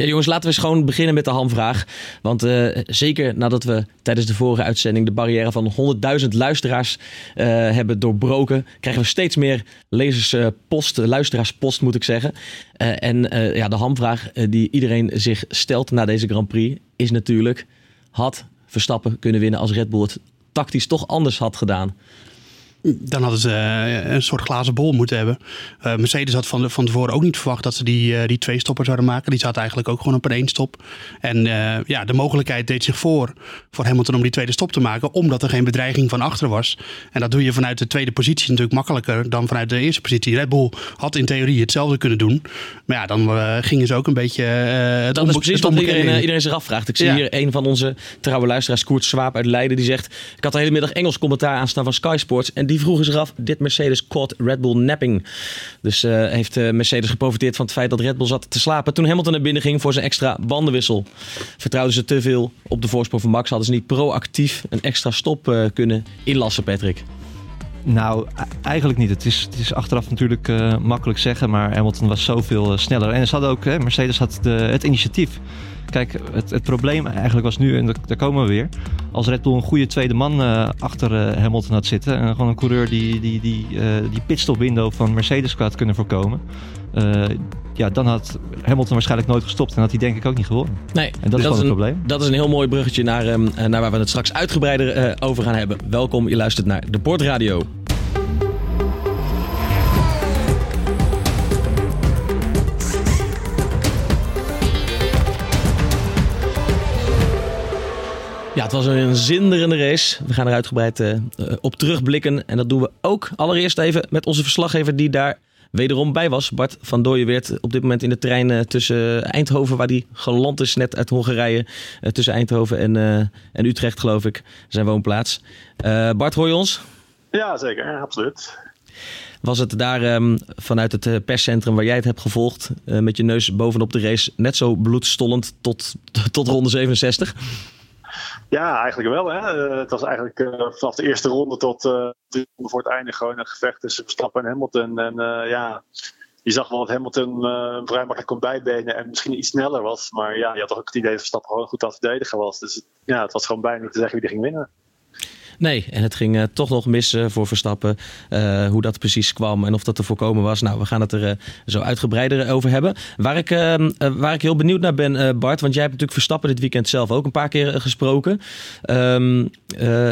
Ja, jongens, laten we eens gewoon beginnen met de hamvraag. Want uh, zeker nadat we tijdens de vorige uitzending de barrière van 100.000 luisteraars uh, hebben doorbroken, krijgen we steeds meer lezerspost, uh, luisteraarspost moet ik zeggen. en ja, de hamvraag die iedereen zich stelt na deze Grand Prix is natuurlijk: had Verstappen kunnen winnen als Red Bull het tactisch toch anders had gedaan? Dan hadden ze eh, een soort glazen bol moeten hebben. Uh, Mercedes had van, van tevoren ook niet verwacht dat ze die, uh, die twee stoppen zouden maken. Die zaten eigenlijk ook gewoon op een één stop. En uh, ja, de mogelijkheid deed zich voor voor Hamilton om die tweede stop te maken. Omdat er geen bedreiging van achter was. En dat doe je vanuit de tweede positie natuurlijk makkelijker dan vanuit de eerste positie. Red Bull had in theorie hetzelfde kunnen doen. Maar ja, dan gingen ze ook een beetje... het dat is precies wat iedereen, iedereen zich afvraagt. Ik zie ja. hier een van onze trouwe luisteraars, Koert Swaap uit Leiden. Die zegt, ik had de hele middag Engels commentaar aanstaan van Sky Sports. En die vroegen zich af, dit Mercedes caught Red Bull napping. Dus uh, heeft uh, Mercedes geprofiteerd van het feit dat Red Bull zat te slapen toen Hamilton naar binnen ging voor zijn extra bandenwissel. Vertrouwden ze te veel op de voorsprong van Max, hadden ze niet proactief een extra stop uh, kunnen inlassen, Patrick? Nou, eigenlijk niet. Het is, het is achteraf natuurlijk makkelijk zeggen, maar Hamilton was zoveel sneller. En ze hadden ook, hè, Mercedes had de, het initiatief. Kijk, het, het probleem eigenlijk was nu, en daar komen we weer. Als Red Bull een goede tweede man uh, achter Hamilton had zitten. En gewoon een coureur die die, die, die pitstop window van Mercedes had kunnen voorkomen. ja, dan had Hamilton waarschijnlijk nooit gestopt. En had hij denk ik ook niet gewonnen. Nee, en dat, is gewoon een, het probleem. Dat is een heel mooi bruggetje naar, naar waar we het straks uitgebreider over gaan hebben. Welkom, je luistert naar de Bordradio. Ja, het was een zinderende race. We gaan er uitgebreid uh, op terugblikken. En dat doen we ook allereerst even met onze verslaggever die daar wederom bij was. Bart van Dooyeweert op dit moment in de trein tussen Eindhoven, waar hij geland is net uit Hongarije. Tussen Eindhoven en, en Utrecht, geloof ik, zijn woonplaats. Bart, hoor je ons? Ja, zeker. Absoluut. Was het daar um, vanuit het perscentrum waar jij het hebt gevolgd, met je neus bovenop de race, net zo bloedstollend tot, tot ronde 67? Ja, eigenlijk wel. Hè. Uh, het was eigenlijk uh, vanaf de eerste ronde tot uh, drie ronden voor het einde gewoon een gevecht tussen Verstappen en Hamilton. En ja, je zag wel dat Hamilton vrij makkelijk kon bijbenen en misschien iets sneller was. Maar ja, je had toch ook het idee dat Verstappen gewoon goed aan het verdedigen was. Dus ja, het was gewoon bijna niet te zeggen wie er ging winnen. Nee, en het ging uh, toch nog mis uh, voor Verstappen. Uh, hoe dat precies kwam en of dat te voorkomen was. Nou, we gaan het er zo uitgebreider over hebben. Waar ik, ehm, waar ik heel benieuwd naar ben, Bart, want jij hebt natuurlijk Verstappen dit weekend zelf ook een paar keer gesproken. Um,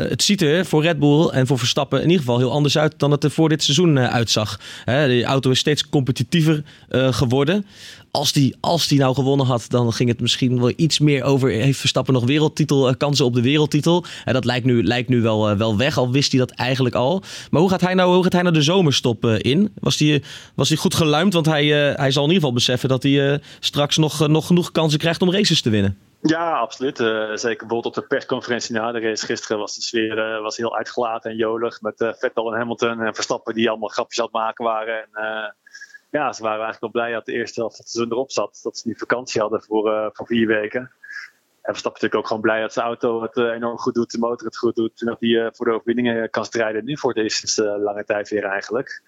het ziet er voor Red Bull en voor Verstappen in ieder geval heel anders uit dan het er voor dit seizoen uitzag. Hè, de auto is steeds competitiever geworden als die, als die nou gewonnen had, dan ging het misschien wel iets meer over. Heeft Verstappen nog wereldtitel, kansen op de wereldtitel? En dat lijkt nu, lijkt nu wel, wel weg, al wist hij dat eigenlijk al. Maar hoe gaat hij nou, hoe gaat hij nou de zomerstop in? Was hij was goed geluimd? Want hij, hij zal in ieder geval beseffen dat hij straks nog, nog genoeg kansen krijgt om races te winnen. Ja, absoluut. Zeker bijvoorbeeld op de persconferentie na de race gisteren was de sfeer was heel uitgelaten en jolig. Met uh, Vettel en Hamilton en Verstappen die allemaal grapjes aan het maken waren. En, ja, ze waren eigenlijk wel blij dat de eerste helft van het seizoen erop zat. Dat ze nu vakantie hadden voor, uh, voor vier weken. En Verstappen natuurlijk ook gewoon blij dat zijn auto het uh, enorm goed doet, de motor het goed doet. En dat hij uh, voor de overwinningen kan strijden. Nu voor de eerste lange tijd weer eigenlijk.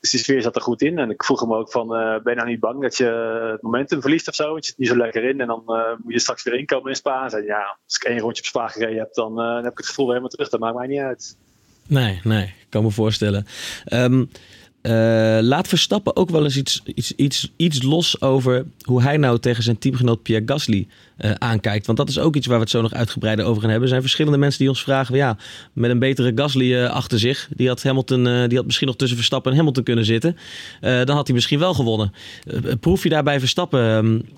Dus die sfeer zat er goed in. En ik vroeg hem ook van, ben je nou niet bang dat je het momentum verliest of zo? Want je zit niet zo lekker in en dan moet je straks weer inkomen in Spa. En zei, ja, als ik één rondje op Spa gereden heb, dan, heb ik het gevoel helemaal terug. Dat maakt mij niet uit. Nee, nee, ik kan me voorstellen. Um, uh, laat Verstappen ook wel eens iets, iets, iets, iets los over hoe hij nou tegen zijn teamgenoot Pierre Gasly uh, aankijkt. Want dat is ook iets waar we het zo nog uitgebreider over gaan hebben. Er zijn verschillende mensen die ons vragen: ja, met een betere Gasly uh, achter zich, die had, Hamilton, die had misschien nog tussen Verstappen en Hamilton kunnen zitten. dan had hij misschien wel gewonnen. proef je daarbij Verstappen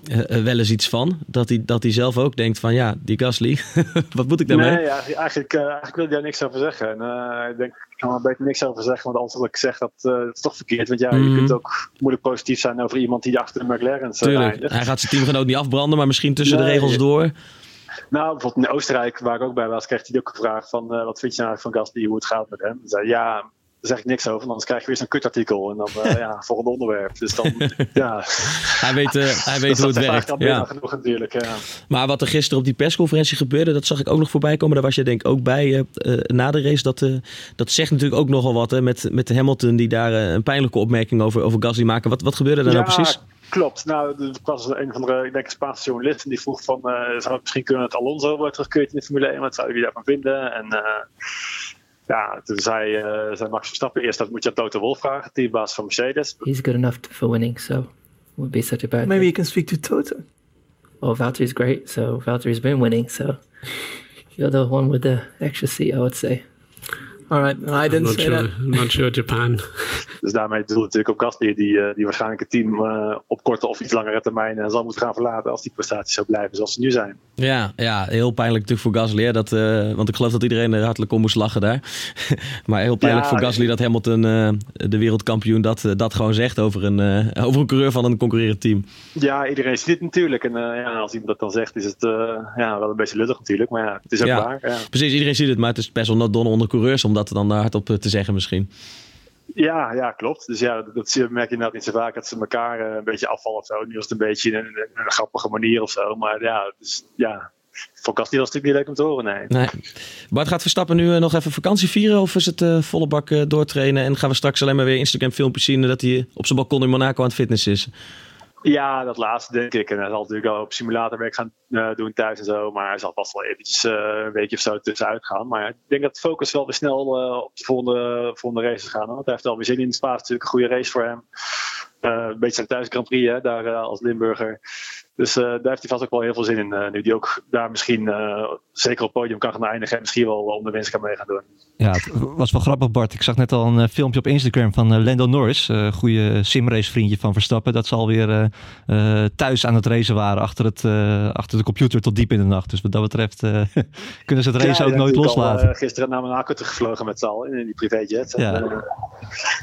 ehm, wel eens iets van? Dat hij, dat hij zelf ook denkt: van ja, die Gasly, wat moet ik daarmee? Nee, eigenlijk, eigenlijk wil ik daar niks over zeggen. En, ik denk ik kan er beter niks over zeggen, want alles wat ik zeg, dat, uh, is toch verkeerd. Want ja, mm. je Mhm. kunt ook moeilijk positief zijn over iemand die achter de McLaren Tuurlijk, hij gaat zijn teamgenoot niet afbranden, maar misschien tussen nee, de regels door. Nou, bijvoorbeeld in Oostenrijk, waar ik ook bij was, kreeg hij ook gevraagd van, uh, wat vind je nou van Gasly, hoe het gaat met hem? Hij zei, ja, zeg ik niks over. Want anders krijg je weer zo'n kutartikel. En dan, uh, ja, volgende onderwerp. Dus dan, ja. Hij weet, uh, hij weet hoe het werkt. Ja. Genoeg, natuurlijk, ja. Maar wat er gisteren op die persconferentie gebeurde, dat zag ik ook nog voorbij komen. Daar was je denk ik ook bij uh, na de race. Dat, dat zegt natuurlijk ook nogal wat hè, met, met Hamilton die daar een pijnlijke opmerking over, over Gasly maken. Wat, wat gebeurde daar nou precies? Klopt. Nou, er was een van de, ik denk, Spaanse journalisten die vroeg van, zou het misschien kunnen dat Alonso wordt terugkeerd in de Formule 1? Wat zou jullie daarvan vinden? En ja, toen zei, uh, zei Max Verstappen eerst dat moet je aan Toto Wolff vragen, teambaas van Mercedes. He's good enough for winning, so would be such a bad Maybe you can speak to Toto. Well, Valtteri's great, so Valtteri's been winning, so you're the one with the extra seat, I would say. All right, I didn't say sure, that. I'm not sure Japan. Dus daarmee doelde natuurlijk op Gasly, die, uh, die waarschijnlijk het team uh, op korte of iets langere termijn uh, zal moeten gaan verlaten als die prestaties zo blijven zoals ze nu zijn. Ja, ja heel pijnlijk natuurlijk voor Gasly. Hè, dat, want ik geloof dat iedereen er hartelijk om moest lachen daar. maar heel pijnlijk ja, voor Gasly dat Hamilton, de wereldkampioen, dat, dat gewoon zegt over een, over een coureur van een concurrerend team. Ja, iedereen ziet het natuurlijk. En ja, als iemand dat dan zegt, is het ja, wel een beetje lullig natuurlijk. Maar ja, het is ook ja, waar. Ja. Precies, iedereen ziet het. Maar het is best wel not done onder coureurs om dat dan hardop te zeggen misschien. Ja, ja, klopt. Dus ja, dat, dat merk je inderdaad niet zo vaak dat ze elkaar uh, een beetje afvallen of zo. Nu was het een beetje in een, grappige manier of zo. Maar ja, dus, ja. voor was het natuurlijk niet leuk om te horen, nee. nee. Bart, gaat Verstappen nu uh, nog even vakantie vieren? Of is het uh, volle bak doortrainen? En gaan we straks alleen maar weer Instagram filmpjes zien dat hij op zijn balkon in Monaco aan het fitness is? Ja, dat laatste denk ik. En hij zal natuurlijk al op simulatorwerk gaan uh, doen thuis en zo. Maar hij zal vast wel eventjes uh, een weekje of zo tussenuit gaan. Maar ik denk dat de focus wel weer snel uh, op de volgende, volgende races gaan. Want hij heeft wel weer zin in. Spa is natuurlijk een goede race voor hem. een beetje zijn thuis Grand Prix hè, daar als Limburger. Dus uh, daar heeft hij vast ook wel heel veel zin in. Uh, nu die ook daar misschien uh, zeker op het podium kan gaan eindigen. En misschien wel om de winst kan mee gaan doen. Ja, het was wel grappig Bart. Ik zag net al een filmpje op Instagram van Lando Norris. Een goede simrace vriendje van Verstappen. Dat ze alweer thuis aan het racen waren achter, het, achter de computer tot diep in de nacht. Dus wat dat betreft kunnen ze het race ja, ook nooit loslaten. Al, gisteren naar Monaco gevlogen met z'n allen in die privéjet. Ja. Daar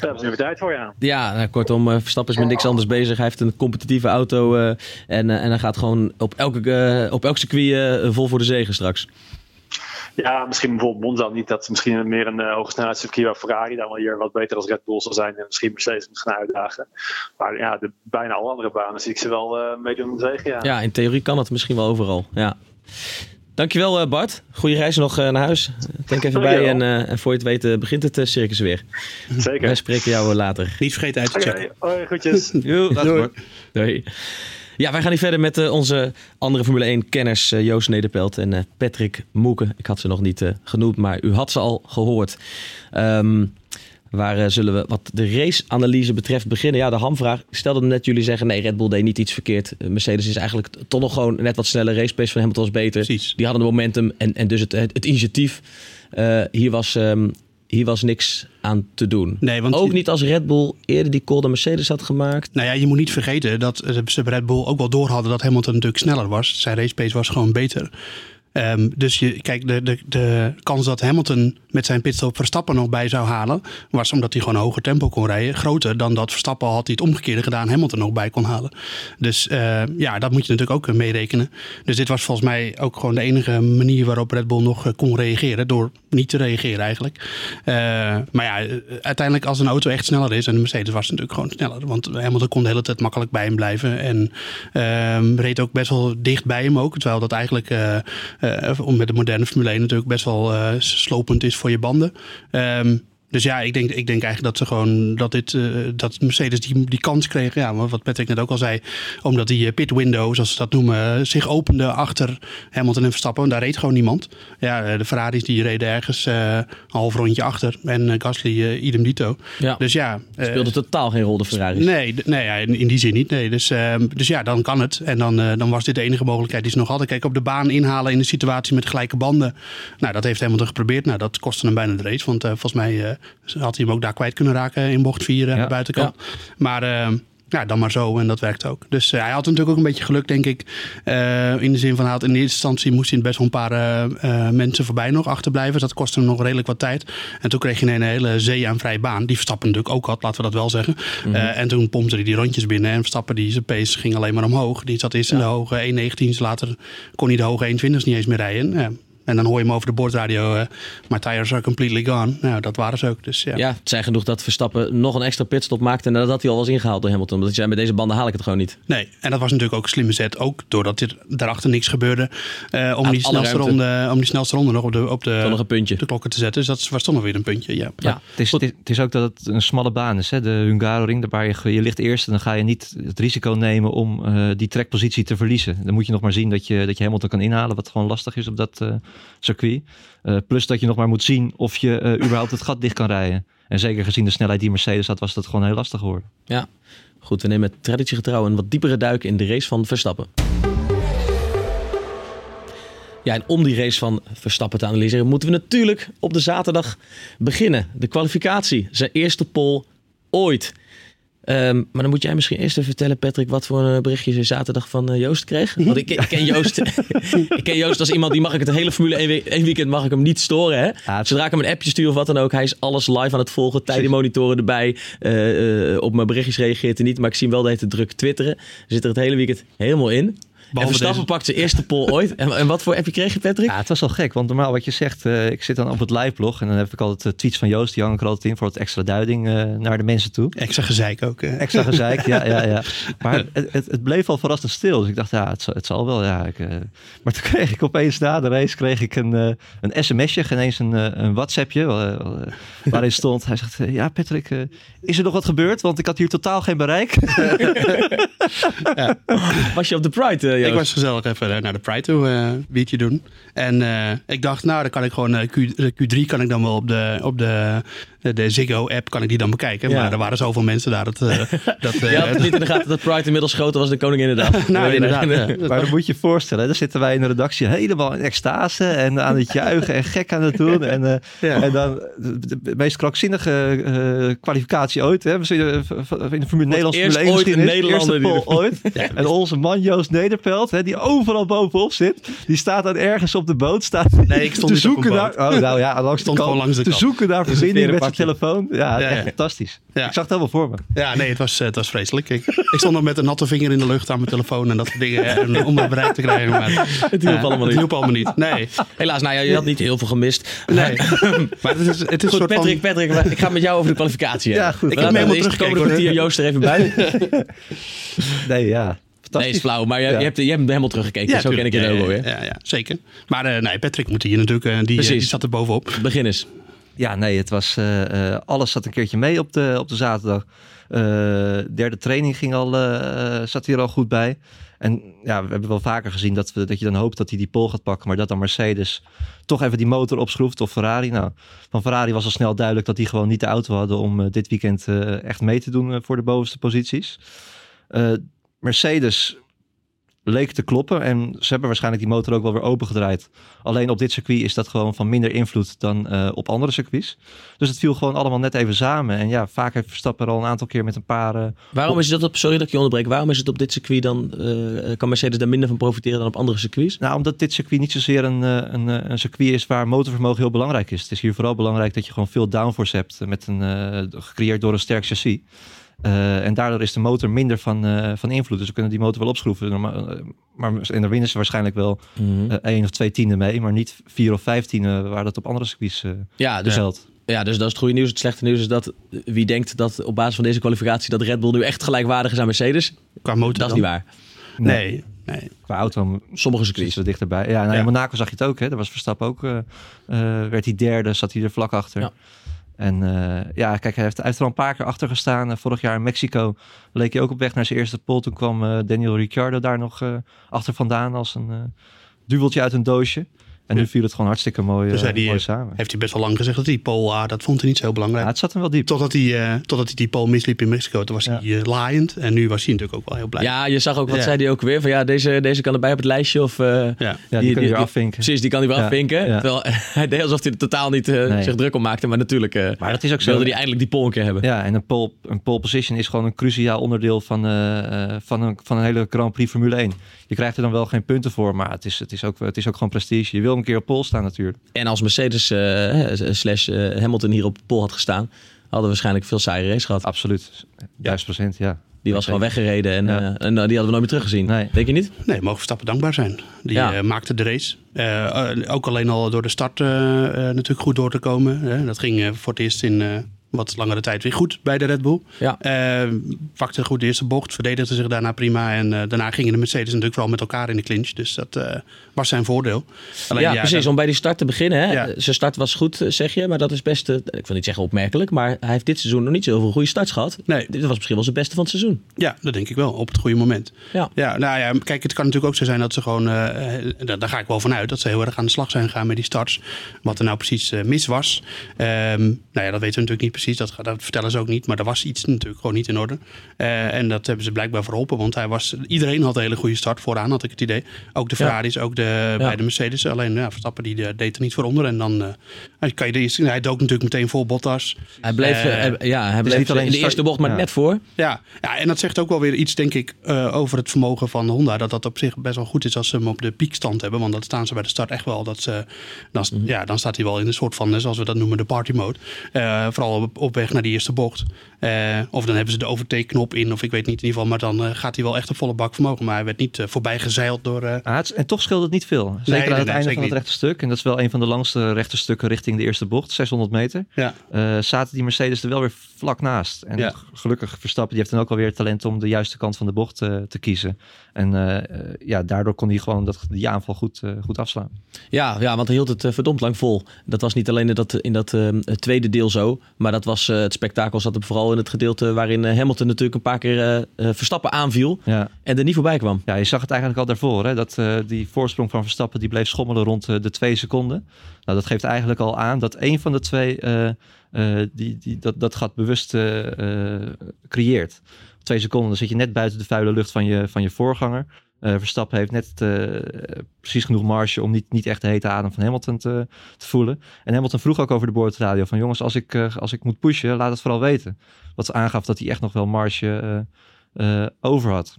hebben ze nu weer tijd voor, ja. Ja, nou, kortom, Verstappen is met niks anders bezig. Hij heeft een competitieve auto en en hij gaat gewoon op, elke, uh, op elk circuit uh, vol voor de zegen straks. Ja, misschien bijvoorbeeld Monza niet. Dat misschien meer een uh, hoge snelheidscircuit waar Ferrari dan wel hier wat beter als Red Bull zal zijn. En misschien Mercedes moet gaan uitdagen. Maar ja, de, bijna alle andere banen zie ik ze wel meedoen om de zegen. Ja. ja, in theorie kan het misschien wel overal. Ja. Dankjewel Bart. Goede reis nog naar huis. Denk even bij en, en voor je het weet begint het circus weer. Zeker. Wij spreken jou later. Niet vergeten uit te checken. Okay. Hoi, groetjes. Doei. Doei. Doei. Ja, wij gaan nu verder met uh, onze andere Formule 1-kenners uh, Joost Nederpelt en uh, Patrick Moeken. Ik had ze nog niet genoemd, maar u had ze al gehoord. Um, waar zullen we wat de race-analyse betreft beginnen? Ja, de hamvraag. Ik stelde net jullie zeggen, nee, Red Bull deed niet iets verkeerd. Mercedes is eigenlijk toch nog gewoon net wat sneller. Race pace van Hamilton was beter. Precies. Die hadden de momentum en, en dus het, het, het initiatief. hier was... Um, hier was niks aan te doen. Nee, want ook niet als Red Bull eerder die call de Mercedes had gemaakt. Nou ja, je moet niet vergeten dat ze Red Bull ook wel door hadden dat Hamilton natuurlijk sneller was. Zijn race pace was gewoon beter. Um, dus je, kijk, de, de, de kans dat Hamilton met zijn pitstop Verstappen nog bij zou halen, was omdat hij gewoon hoger tempo kon rijden, groter dan dat Verstappen had hij het omgekeerde gedaan, Hamilton nog bij kon halen. Dus uh, ja, dat moet je natuurlijk ook meerekenen. Dus dit was volgens mij ook gewoon de enige manier waarop Red Bull nog kon reageren, door niet te reageren eigenlijk. Maar ja, uiteindelijk als een auto echt sneller is, en de Mercedes was natuurlijk gewoon sneller, want Hamilton kon de hele tijd makkelijk bij hem blijven en uh, reed ook best wel dicht bij hem ook, terwijl dat eigenlijk uh, met de moderne Formule 1 natuurlijk best wel uh, slopend is voor je banden. Um, dus ja, ik denk, ik denk eigenlijk dat ze gewoon dat dit uh, dat Mercedes die, die kans kreeg. Ja, wat Patrick net ook al zei. Omdat die pit window, zoals ze dat noemen, zich opende achter Hamilton en Verstappen. Daar reed gewoon niemand. Ja, de Ferraris die reden ergens uh, een half rondje achter. En uh, Gasly idem dito. Ja. Dus ja. Speelde totaal geen rol de Ferraris. Nee, nee ja, in, in, die zin niet. Nee. Dus, ehm, dus ja, dan kan het. En dan, dan was dit de enige mogelijkheid die ze nog hadden. Kijk, op de baan inhalen in een situatie met gelijke banden. Nou, dat heeft Hamilton geprobeerd. Nou, dat kostte hem bijna de race. Want volgens mij had hij hem ook daar kwijt kunnen raken in bocht 4 aan Ja, de buitenkant. ja. Maar uh, ja, dan maar zo en dat werkt ook. Dus uh, hij had natuurlijk ook een beetje geluk, denk ik. Uh, in de zin van, hij had in eerste instantie moest hij best wel een paar mensen voorbij nog achterblijven. Dat kostte hem nog redelijk wat tijd. En toen kreeg je een hele zee aan vrije baan. Die Verstappen natuurlijk ook had, laten we dat wel zeggen. Mhm. en toen pompte hij die rondjes binnen. En Verstappen, die, zijn pace ging alleen maar omhoog. Die zat eerst in de hoge 1.19. Later kon hij de hoge 1.20's niet eens meer rijden. En dan hoor je hem over de boordradio, uh, my tires are completely gone. Nou, dat waren ze ook. Dus, ja. ja, het zijn genoeg dat Verstappen nog een extra pitstop maakte nadat hij al was ingehaald door Hamilton. Omdat hij zei, met deze banden haal ik het gewoon niet. Nee, en dat was natuurlijk ook een slimme zet. Ook doordat er daarachter niks gebeurde. Uh, om, die snelste ronde, om die snelste ronde nog op de, op de, nog een puntje. de klokken te zetten. Dus dat was toch nog weer een puntje. Ja, ja. Het, is, het, is, ook dat het een smalle baan is. Hè? De Hungaroring, waar je, je ligt eerst en dan ga je niet het risico nemen om uh, die trekpositie te verliezen. Dan moet je nog maar zien dat je, dat je Hamilton kan inhalen, wat gewoon lastig is op dat uh, circuit. Uh, plus dat je nog maar moet zien of je überhaupt het gat dicht kan rijden. En zeker gezien de snelheid die Mercedes had, was dat gewoon heel lastig geworden. Ja, goed. We nemen traditiegetrouw een wat diepere duik in de race van Verstappen. Ja, en om die race van Verstappen te analyseren, moeten we natuurlijk op de zaterdag beginnen. De kwalificatie, zijn eerste pole ooit. Um, maar dan moet jij misschien eerst even vertellen, Patrick, wat voor een berichtje je zaterdag van uh, Joost kreeg. Want ik, ik, ken Joost, ik ken Joost als iemand die mag ik het hele Formule 1 weekend mag ik hem niet storen. Hè? Ja, Zodra ik hem een appje stuur of wat dan ook, hij is alles live aan het volgen, tijdenmonitoren erbij. Uh, uh, op mijn berichtjes reageert hij niet, maar ik zie hem wel de hele druk twitteren. Zit er het hele weekend helemaal in. Behalve en Verstappen deze... pakt zijn eerste poll ooit. En, en, wat voor appje kreeg je, Patrick? Ja, het was wel gek. Want normaal wat je zegt, uh, ik zit dan op het liveblog. En dan heb ik altijd uh, tweets van Joost. Die hang ik er altijd in voor het extra duiding uh, naar de mensen toe. Extra gezeik ook. Extra gezeik, ja, ja, ja. Maar het, het, het, bleef al verrassend stil. Dus ik dacht, ja, het zal, het zal wel. Ja, ik, maar toen kreeg ik opeens na de race kreeg ik een, een sms'je. Geen eens een, een WhatsAppje. waarin stond, hij zegt, ja Patrick, is er nog wat gebeurd? Want ik had hier totaal geen bereik. ja. Was je op de Pride, Joost? Ik was gezellig even naar de Pride toe uh, biertje doen. En uh, ik dacht, nou, dan kan ik gewoon Q, Q3 kan ik dan wel op de, op de, de Ziggo-app kan ik die dan bekijken. Ja. Maar er waren zoveel mensen daar. Dat, dat, je had niet in de gaten dat Pride inmiddels groter was dan Koningin inderdaad. nou, inderdaad. Ja. Maar dan moet je je voorstellen, daar zitten wij in de redactie helemaal in extase en aan het juichen en gek aan het doen. En, ja. en dan de meest krankzinnige kwalificatie ooit. Hè? In de Formule Nederlands Formule 1 ooit in Nederland. ooit. En onze man Joost Nederpelt, hè, die overal bovenop zit. Die staat dan ergens op de boot. Staat nee, ik stond te zoeken naar. Oh, nou ja, langs stond gewoon langs de Te zoeken naar verbinding met telefoon. Ja, ja, echt fantastisch. Ja. Ik zag het helemaal voor me. Ja, nee, het was, het was vreselijk. Ik, ik stond nog met een natte vinger in de lucht aan mijn telefoon en dat soort dingen. En, om het bereik te krijgen. Maar, het hielp allemaal niet. Het hielp allemaal niet. Nee. Helaas, nou ja, je had niet heel veel gemist. Nee. maar het is, het is goed, soort Patrick, van... Patrick, ik ga met jou over de kwalificatie. Ja, goed. Ik heb helemaal teruggekeken. kwartier Joost er even bij. nee, ja. Nee, is flauw, maar je, ja. je, hebt, je hebt hem helemaal teruggekeken. Ja, zo ken ik je ook alweer. Ja, ja, zeker. Maar uh, nee, Patrick moet hier natuurlijk, uh, die, die zat er bovenop. Begin eens. Ja, nee, het was, uh, alles zat een keertje mee op de, op de zaterdag. derde training ging al, zat hier al goed bij. En ja, we hebben wel vaker gezien dat, we, dat je dan hoopt dat hij die pol gaat pakken. Maar dat dan Mercedes toch even die motor opschroeft of Ferrari. Nou, van Ferrari was al snel duidelijk dat die gewoon niet de auto hadden om dit weekend echt mee te doen voor de bovenste posities. Mercedes leek te kloppen. En ze hebben waarschijnlijk die motor ook wel weer opengedraaid. Alleen op dit circuit is dat gewoon van minder invloed dan uh, op andere circuits. Dus het viel gewoon allemaal net even samen. En ja, vaak heeft Verstappen er al een aantal keer met een paar... Uh, waarom is het op, sorry dat ik je onderbreek, waarom is het op dit circuit dan, uh, kan Mercedes daar minder van profiteren dan op andere circuits? Nou, omdat dit circuit niet zozeer een, een, een circuit is waar motorvermogen heel belangrijk is. Het is hier vooral belangrijk dat je gewoon veel downforce hebt, met een, gecreëerd door een sterk chassis. Uh, en daardoor is de motor minder van, uh, van invloed. Dus we kunnen die motor wel opschroeven. Maar in de winnen ze waarschijnlijk wel mm -hmm. uh, één of twee tienden mee. Maar niet vier of vijf tienden waar dat op andere circuits ja, dus, geldt. Ja, dus dat is het goede nieuws. Het slechte nieuws is dat wie denkt dat op basis van deze kwalificatie... dat Red Bull nu echt gelijkwaardig is aan Mercedes. Qua motor Dat is dan? niet waar. Nee. nee. Qua auto. Sommige circuits. er dichterbij. Ja, nou, Ja. in Monaco zag je het ook. Hè. Daar was Verstappen ook. eh, eh, werd hij derde, zat hij er vlak achter. Ja. En eh, ja, kijk, hij heeft, hij er al een paar keer achter gestaan. Vorig jaar in Mexico leek hij ook op weg naar zijn eerste pole. Toen kwam eh, Daniel Ricciardo daar nog eh, achter vandaan als een duveltje uit een doosje. En nu viel het gewoon hartstikke mooi, Dus hij die, mooi eh, samen. heeft hij best wel lang gezegd dat die pole, ah, dat vond hij niet zo heel Ja, belangrijk. het zat hem wel diep. Totdat hij, eh, totdat hij die pole misliep in Mexico. Toen was Ja. hij eh, laaiend. En nu was hij natuurlijk ook wel heel blij. Ja, je zag ook, wat Ja. zei hij ook weer? Van ja, deze, deze kan erbij op het lijstje. Of, eh, Ja. Ja, die, kun je weer afvinken. Precies, die kan hij wel Ja, afvinken. ja. Terwijl hij deed alsof hij er totaal niet eh, Nee. zich druk om maakte. Maar natuurlijk eh, Maar dat is ook zo. wilde hij eindelijk die pole een keer hebben. Ja, en een pole, een pole position is gewoon een cruciaal onderdeel van, eh, eh, van, een, van een hele Grand Prix Formule 1. Je krijgt er dan wel geen punten voor, maar het is, het is, ook, het is ook gewoon prestige. Je wil een keer op pole staan natuurlijk. En als Mercedes eh, slash eh, Hamilton hier op de pole had gestaan... hadden we waarschijnlijk veel saaier race gehad. Absoluut. 1000 procent, ja. Die was gewoon weggereden en, Ja. eh, en die hadden we nooit meer teruggezien. Nee. Denk je niet? Nee, mogen Verstappen dankbaar zijn. Die Ja. eh, maakte de race. Ook alleen al door de start natuurlijk goed door te komen. Hè. Dat ging eh, voor het eerst in eh, wat langere tijd weer goed bij de Red Bull. Ja. Eh, pakte goed de eerste bocht, verdedigde zich daarna prima. En eh, daarna gingen de Mercedes natuurlijk vooral met elkaar in de clinch. Dus dat eh, was zijn voordeel. Alleen, ja, precies. dat- Om bij die start te beginnen. Hè? Ja. Zijn start was goed, eh, zeg je. Maar dat is best, ik wil niet zeggen opmerkelijk. Maar hij heeft dit seizoen nog niet zoveel goede starts gehad. Nee. Dit was misschien wel zijn beste van het seizoen. Ja, dat denk ik wel. Op het goede moment. Ja. Ja, nou ja, kijk, het kan natuurlijk ook zo zijn dat ze gewoon, daar, ga ik wel van uit, dat ze heel erg aan de slag zijn gegaan met die starts. Wat er nou precies mis was. Ehm, nou ja, dat weten we natuurlijk niet precies, dat, dat vertellen ze ook niet. Maar er was iets natuurlijk gewoon niet in orde. Eh, en dat hebben ze blijkbaar verholpen, want hij was, iedereen had een hele goede start vooraan, had ik het idee. Ook de Ja. Ferraris, ook de, bij de Mercedes. Alleen ja, Verstappen die eh, deed er niet voor onder. En dan eh, kan je de eerste, hij dook natuurlijk meteen vol Bottas. Hij bleef, hij- ja, hij bleef niet alleen in de start- eerste bocht maar ja. net voor. Ja, ja, en dat zegt ook wel weer iets, denk ik, eh, over het vermogen van Honda. Dat dat op zich best wel goed is als ze hem op de piekstand hebben. Want dat staan ze bij de start echt wel. Dat ze, dan, Mhm. ja, dan staat hij wel in een soort van, zoals we dat noemen, de party mode. Eh, vooral op, op weg naar die eerste bocht. Eh, of dan hebben ze de overtake-knop in, of ik weet niet in ieder geval. Maar dan eh, gaat hij wel echt op volle bak vermogen. Maar hij werd niet eh, voorbij gezeild door... eh, Ah, het en toch scheelde het niet veel. Zeker nee, aan het nee, einde van het rechte stuk. En dat is wel een van de langste rechte stukken richting de eerste bocht. 600 meter. ja. eh, zaten die Mercedes er wel weer vlak naast. En Ja. gelukkig Verstappen, die heeft dan ook alweer talent om de juiste kant van de bocht eh, te kiezen. En ja, daardoor kon hij gewoon dat, die aanval goed, eh, goed afslaan. Ja, ja, want hij hield het verdomd lang vol. Dat was niet alleen in dat, in dat eh, tweede deel zo. Maar dat was, eh, het spektakel zat er vooral in het gedeelte waarin eh, Hamilton natuurlijk een paar keer eh, Verstappen aanviel. Ja. En er niet voorbij kwam. Ja, je zag het eigenlijk al daarvoor. Hè? Dat die voorsprong van Verstappen die bleef schommelen rond de twee seconden. Nou, dat geeft eigenlijk al aan dat een van de twee die, die, dat, dat gat bewust creëert. Twee seconden dan zit je net buiten de vuile lucht van je, van je voorganger. Eh, Verstappen heeft net eh, precies genoeg marge om niet, niet echt de hete adem van Hamilton te, te voelen. En Hamilton vroeg ook over de boordradio van jongens, als ik, eh, als ik moet pushen, laat het vooral weten. Wat aangaf dat hij echt nog wel marge over had.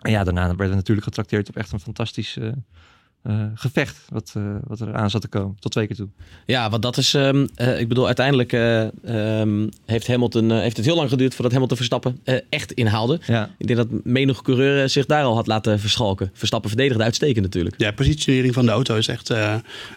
En ja, daarna werden we natuurlijk getrakteerd op echt een fantastisch eh, gevecht. Wat, eh, wat er aan zat te komen. Tot twee keer toe. Ja, want dat is, ehm, eh, ik bedoel, uiteindelijk eh, ehm, heeft, Hamilton, heeft het heel lang geduurd voordat Hamilton Verstappen eh, echt inhaalde. Ja, Ik denk dat menig coureur zich daar al had laten verschalken. Verstappen verdedigde uitstekend natuurlijk. Ja, positionering van de auto is echt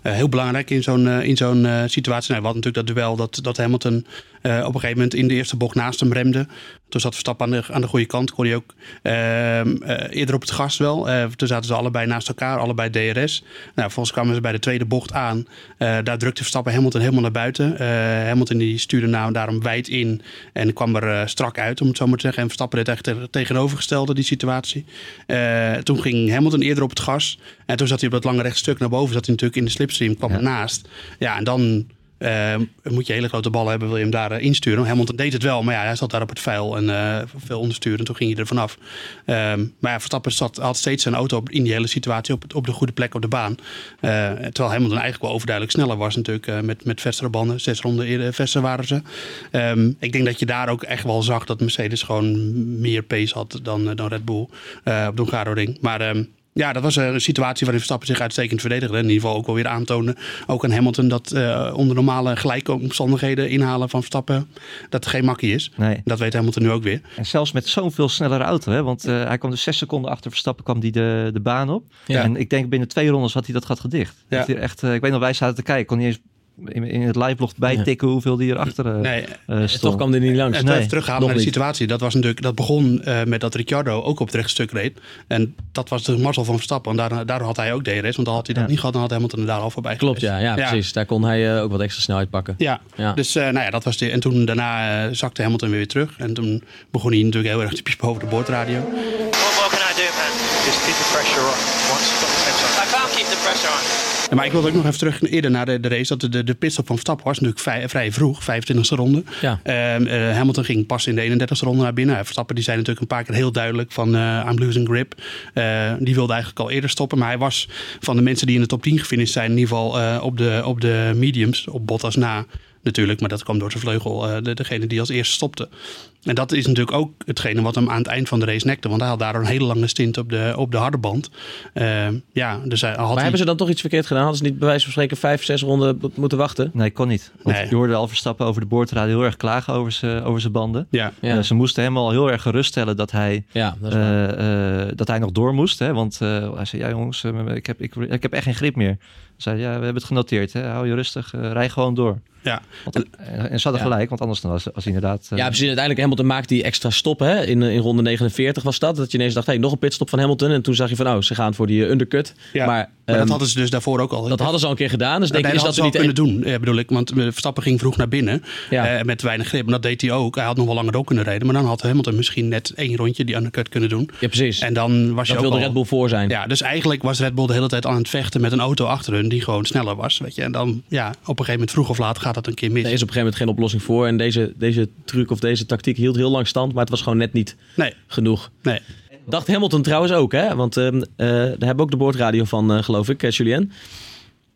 heel belangrijk in zo'n eh, in zo'n eh, situatie. Nou, we hadden natuurlijk dat duel dat, dat Hamilton op een gegeven moment in de eerste bocht naast hem remde. Toen zat Verstappen aan de, aan de goede kant. Kon hij ook ehm, eh, eerder op het gas wel. Eh, toen zaten ze allebei naast elkaar, allebei DRS. Nou, vervolgens kwamen ze bij de tweede bocht aan. Eh, daar drukte Verstappen Hamilton helemaal naar buiten. Eh, Hamilton die stuurde nou daarom wijd in en kwam er eh, strak uit, om het zo maar te zeggen. En Verstappen deed echt het tegenovergestelde, die situatie. Eh, toen ging Hamilton eerder op het gas. En toen zat hij op dat lange rechtstuk naar boven. Zat hij natuurlijk in de slipstream, kwam Ja. ernaast. Ja, en dan eh, moet je hele grote ballen hebben, wil je hem daar eh, insturen. Hamilton deed het wel, maar ja, hij zat daar op het vuil en eh, veel ondersturen. En toen ging hij er vanaf. Ehm, maar ja, Verstappen zat, had steeds zijn auto in die hele situatie op, op de goede plek op de baan. Eh, terwijl Hamilton eigenlijk wel overduidelijk sneller was natuurlijk met, met banden. Zes ronden eerder verser waren ze. Ehm, ik denk dat je daar ook echt wel zag dat Mercedes gewoon meer pace had dan, dan Red Bull op de Hungaroring. Maar ja, dat was eh, een situatie waarin Verstappen zich uitstekend verdedigde. In ieder geval ook wel weer aantonen, ook aan Hamilton, dat eh, onder normale gelijke omstandigheden inhalen van Verstappen, dat het geen makkie is. nee. Dat weet Hamilton nu ook weer. En zelfs met zo'n veel snellere auto. Hè? Want eh, hij kwam dus zes seconden achter Verstappen kwam die de, de baan op. Ja. En ik denk binnen twee rondes had hij dat gat gedicht. Ja. Echt, eh, ik weet nog, wij zaten te kijken. kon niet eens in, in het live-blog bijtikken hoeveel die erachter eh Nee, eh, En stond. toch kwam er niet langs. En Nee, even teruggaan naar de situatie. Dat, was natuurlijk, dat begon eh, met dat Ricciardo ook op het rechtstuk reed. En dat was de mazzel van Verstappen. Want daar, daardoor had hij ook DRS. Want had hij dat Ja. niet gehad, dan had Hamilton er daar al voorbij Klopt, geweest. ja, ja, precies. Daar kon hij eh, ook wat extra snelheid pakken. Ja, Ja. dus eh, nou ja, dat was de. En toen daarna eh, zakte Hamilton weer, weer terug. En toen begon hij natuurlijk heel erg te piepen over de boordradio. What more can I do, man? Just keep the pressure. Once on. I can't keep the pressure on. Maar ik wilde ook nog even terug eerder naar de, de race. Dat de, de, pitstop van Verstappen was natuurlijk vrij, vrij vroeg, 25e ronde. Ja. Ehm, eh, Hamilton ging pas in de 31e ronde naar binnen. Verstappen die zei natuurlijk een paar keer heel duidelijk van eh I'm losing grip. Eh, die wilde eigenlijk al eerder stoppen. Maar hij was van de mensen die in de top 10 gefinished zijn, in ieder geval op, de, op de mediums, op Bottas na, natuurlijk. Maar dat kwam door zijn vleugel, de, degene die als eerste stopte. En dat is natuurlijk ook hetgene wat hem aan het eind van de race nekte. Want hij had daar een hele lange stint op de, op de harde band. Uh, ja, dus hij had maar hij... hebben ze dan toch iets verkeerd gedaan? Hadden ze niet bij wijze van spreken vijf, zes ronden moeten wachten? Nee, kon niet. Want Nee. je hoorde al Verstappen over de boordradio heel erg klagen over zijn over zijn banden. Ja, Ja. Eh, ze moesten hem al heel erg geruststellen dat hij, Ja, dat eh, eh, dat hij nog door moest. Hè? Want eh, hij zei, ja jongens, eh, ik, heb, ik, ik heb echt geen grip meer. Ze zei, ja, we hebben het genoteerd. Hè? Hou je rustig, eh, rij gewoon door. Ja. Want, en, en ze hadden Ja. gelijk, want anders dan was, was hij inderdaad... eh, Ja, precies. Uiteindelijk Hamilton maakte die extra stop hè? In, in ronde 49 was dat. Dat je ineens dacht, hey, nog een pitstop van Hamilton. En toen zag je van, oh, ze gaan voor die eh, undercut. Ja, Maar, Maar ehm, dat hadden ze dus daarvoor ook al. dat hadden ze al een keer gedaan. Dus denk ik, is dat dat ze niet... kunnen doen, eh, bedoel ik. Want eh, Verstappen ging vroeg naar binnen Ja. eh, met weinig grip. En dat deed hij ook. Hij had nog wel langer door kunnen rijden. Maar dan had Hamilton misschien net één rondje die undercut kunnen doen. Ja, precies. En dan was je dat ook wilde al... Red Bull voor zijn. Ja, dus eigenlijk was Red Bull de hele tijd aan het vechten met een auto achter hun die gewoon sneller was. Weet je. En dan, ja, op een gegeven moment vroeg of laat gaat dat een keer mis. Er is op een gegeven moment geen oplossing voor. En deze, deze truc of deze tactiek hield heel lang stand. Maar het was gewoon net niet Nee, genoeg. nee. Dacht Hamilton trouwens ook, hè? Want ehm eh, daar hebben we ook de boordradio van, eh, geloof ik, eh, Julien.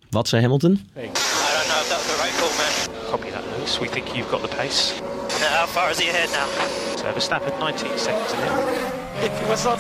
Wat zei Hamilton? I don't know if that was the right call, man. Copy that, Lewis. We think you've got the pace. Now, how far is he ahead now? So Verstappen 19 seconds ahead. If he was not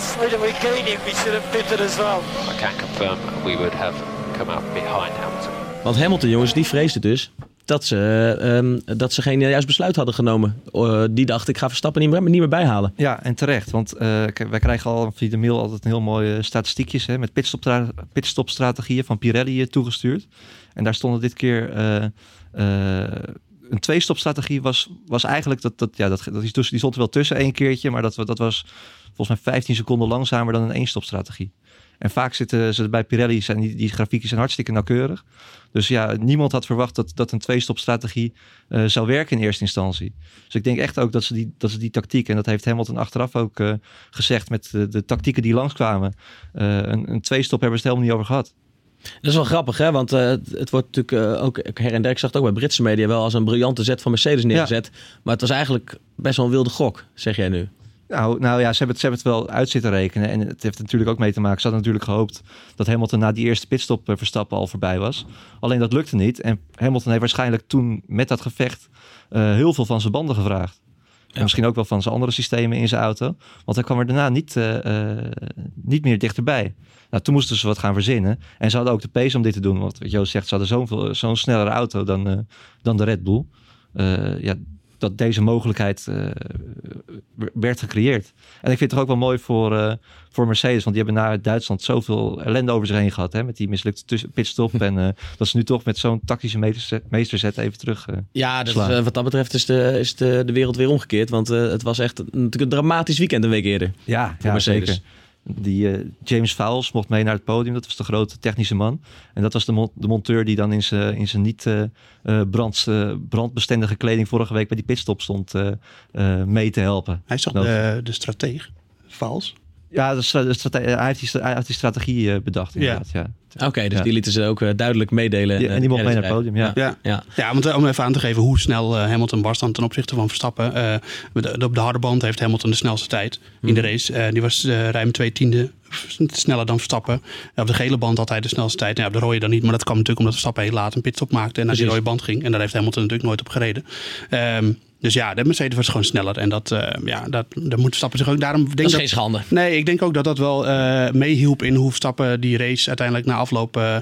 gaining, we should have pitted as well. I can confirm we would have come out behind Hamilton. Want Hamilton, jongens, die vreesde dus dat ze, eh, ehm, dat ze geen juist besluit hadden genomen. Eh, die dacht, ik ga Verstappen niet meer, niet meer bijhalen. Ja, en terecht. Want eh, wij krijgen al via de mail altijd een heel mooie statistiekjes hè, met pitstopstra- pitstopstrategieën van Pirelli eh, toegestuurd. En daar stonden dit keer eh, eh, een twee-stopstrategie was, was eigenlijk dat, dat ja, dat, dat is tussen, die stond er wel tussen één keertje, maar dat, dat was volgens mij 15 seconden langzamer dan een één-stopstrategie. En vaak zitten ze bij Pirelli, zijn die, die grafiekjes zijn hartstikke nauwkeurig. Dus ja, niemand had verwacht dat, dat een twee-stopstrategie eh, zou werken in eerste instantie. Dus ik denk echt ook dat ze die, dat ze die tactiek, en dat heeft Hamilton achteraf ook eh, gezegd met de, de tactieken die langskwamen, eh een, een twee-stop hebben ze het helemaal niet over gehad. Dat is wel grappig, hè? Want het, het wordt natuurlijk ook her en der, ik zag het ook bij Britse media, wel als een briljante zet van Mercedes neergezet. Maar het was eigenlijk best wel een wilde gok, zeg jij nu. Nou, nou ja, ze hebben, het, ze hebben het wel uit zitten rekenen. En het heeft natuurlijk ook mee te maken. Ze hadden natuurlijk gehoopt dat Hamilton na die eerste pitstop eh, Verstappen al voorbij was. Alleen dat lukte niet. En Hamilton heeft waarschijnlijk toen met dat gevecht eh, heel veel van zijn banden gevraagd. En misschien ook wel van zijn andere systemen in zijn auto. Want hij kwam er daarna niet, eh, niet meer dichterbij. Nou, toen moesten ze wat gaan verzinnen. En ze hadden ook de pace om dit te doen. Want wat Joost zegt, ze hadden zo'n snellere auto dan, dan de Red Bull. Ja, dat deze mogelijkheid eh, werd gecreëerd. En ik vind het toch ook wel mooi voor, eh, voor Mercedes. Want die hebben na Duitsland zoveel ellende over zich heen gehad. Hè, met die mislukte pitstop. en eh, dat ze nu toch met zo'n tactische meesterzet, meesterzet even terug... Ja, eh, wat dat betreft is, de, is de, de wereld weer omgekeerd. Want het was echt natuurlijk een dramatisch weekend een week eerder. Ja, voor ja Mercedes. zeker. Die eh, James Fowles mocht mee naar het podium. Dat was de grote technische man. En dat was de, mon- de monteur die dan in zijn in zijn niet eh, brand, brandbestendige kleding vorige week bij die pitstop stond mee te helpen. Hij is toch de, de strateeg? Vals? Ja, de strate- hij, heeft die, hij heeft die strategie eh, bedacht inderdaad. Ja. Oké, dus Ja. die lieten ze ook eh, duidelijk meedelen. Die- en die mocht mee naar het podium, ja. Ja. ja. Ja, want eh, om even aan te geven hoe snel eh, Hamilton was dan ten opzichte van Verstappen. Eh, de- op de harde band heeft Hamilton de snelste tijd in de race. Eh, die was eh, ruim twee tiende sneller dan Verstappen. Eh, op de gele band had hij de snelste tijd. Nou, ja, op de rode dan niet, maar dat kwam natuurlijk omdat Verstappen heel laat een pitstop maakte en naar die Precies. rode band ging. En daar heeft Hamilton natuurlijk nooit op gereden. Ehm, dus ja, de Mercedes was gewoon sneller. En dat, eh ja, dat, daar moet Verstappen zich ook... Daarom denk Dat is dat, geen schande. Nee, ik denk ook dat dat wel eh, meehielp in hoe Verstappen die race uiteindelijk na afloop, eh,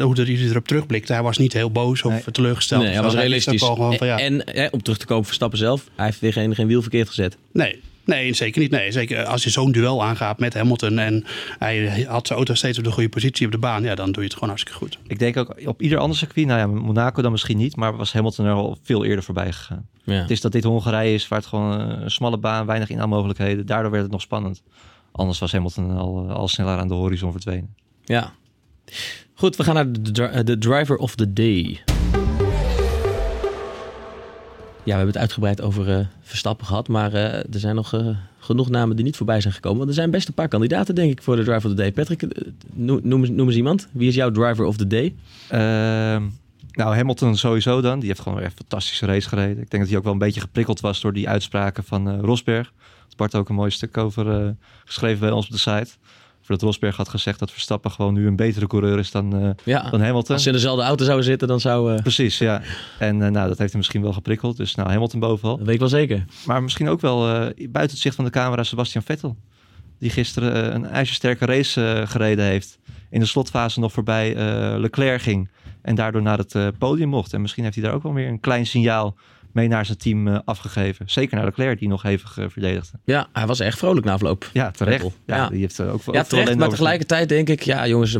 hoe hij erop terugblikte. Hij was niet heel boos of teleurgesteld. Nee, hij was realistisch. ook wel gewoon van, ja. En om terug te komen Verstappen zelf, hij heeft weer geen, geen wiel verkeerd gezet. Nee. Nee, zeker niet. Nee, zeker als je zo'n duel aangaat met Hamilton en hij had zijn auto steeds op de goede positie op de baan, ja, dan doe je het gewoon hartstikke goed. Ik denk ook op ieder ander circuit, nou ja, Monaco dan misschien niet, maar was Hamilton er al veel eerder voorbij gegaan. Ja. Het is dat dit Hongarije is, waar het gewoon eh, een smalle baan, weinig inhaalmogelijkheden. Daardoor werd het nog spannend. Anders was Hamilton al, eh, al sneller aan de horizon verdwenen. Ja. Goed, we gaan naar de, de driver of the day. Ja, we hebben het uitgebreid over eh, Verstappen gehad, maar eh, er zijn nog eh, genoeg namen die niet voorbij zijn gekomen. Want er zijn best een paar kandidaten, denk ik, voor de driver of the day. Patrick, noem, noem, eens- iemand. Wie is jouw driver of the day? Ehm, nou, Hamilton sowieso dan. Die heeft gewoon weer een fantastische race gereden. Ik denk dat hij ook wel een beetje geprikkeld was door die uitspraken van eh, Rosberg. Bart ook een mooi stuk over geschreven bij ons op de site. Voordat Rosberg had gezegd dat Verstappen gewoon nu een betere coureur is dan, uh, ja, dan Hamilton. Als ze in dezelfde auto zouden zitten, dan zou... Uh... Precies, ja. En nou, dat heeft hem misschien wel geprikkeld. Dus nou, Hamilton bovenal. Dat weet ik wel zeker. Maar misschien ook wel buiten het zicht van de camera Sebastian Vettel. Die gisteren een ijzersterke race gereden heeft. In de slotfase nog voorbij Leclerc ging. En daardoor naar het podium mocht. En misschien heeft hij daar ook wel weer een klein signaal mee naar zijn team uh, afgegeven. Zeker naar Leclerc, die nog hevig uh, verdedigde. Ja, hij was echt vrolijk na afloop. Ja, terecht. Ja, ja, Die heeft uh, ook, ja, terecht, maar tegelijkertijd denk ik, ja jongens,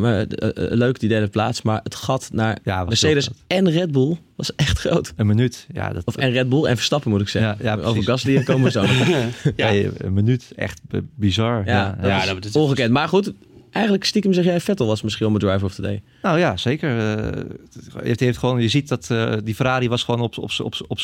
leuk die derde plaats. Maar het gat naar ja, Mercedes en Red Bull was echt groot. Een minuut. Ja, dat... Of en Red Bull en Verstappen moet ik zeggen. Ja, ja, Over Gasly komen we zo ja. een minuut. Echt bizar. Ja, ja, dat is ongekend. Maar goed, eigenlijk stiekem zeg jij Vettel was misschien wel mijn driver of the day. Nou ja, zeker. Uh, heeft, heeft gewoon, je ziet dat uh, die Ferrari was gewoon op, op, op, op,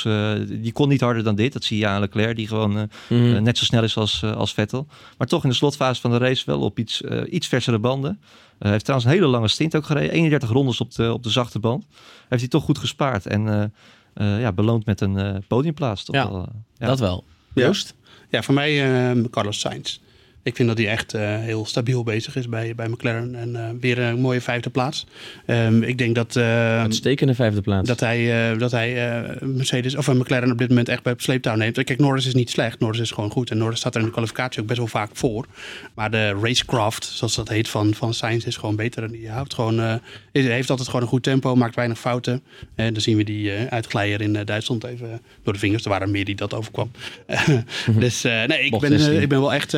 die kon niet harder dan dit. Dat zie je aan Leclerc, die gewoon uh, mm -hmm. net zo snel is als, als Vettel. Maar toch in de slotfase van de race wel op iets, iets versere banden. Hij heeft trouwens een hele lange stint ook gereden. 31 rondes op de, op de zachte band. Heeft hij toch goed gespaard. En ja, beloond met een podiumplaats. Toch ja, wel, ja, dat wel. Joost? Ja, ja voor mij Carlos Sainz. Ik vind dat hij echt uh, heel stabiel bezig is bij, bij McLaren. En uh, weer een mooie vijfde plaats. Um, ik denk dat... Uh, Uitstekende vijfde plaats. Dat hij, dat hij Mercedes of McLaren op dit moment echt bij op sleeptouw neemt. Kijk, Norris is niet slecht. Norris is gewoon goed. En Norris staat er in de kwalificatie ook best wel vaak voor. Maar de racecraft, zoals dat heet, van, van Sainz is gewoon beter. En die houdt gewoon, heeft altijd gewoon een goed tempo. Maakt weinig fouten. En dan zien we die uitglijder in Duitsland even door de vingers. Er waren meer die dat overkwam. dus nee, ik ben, ik ben wel echt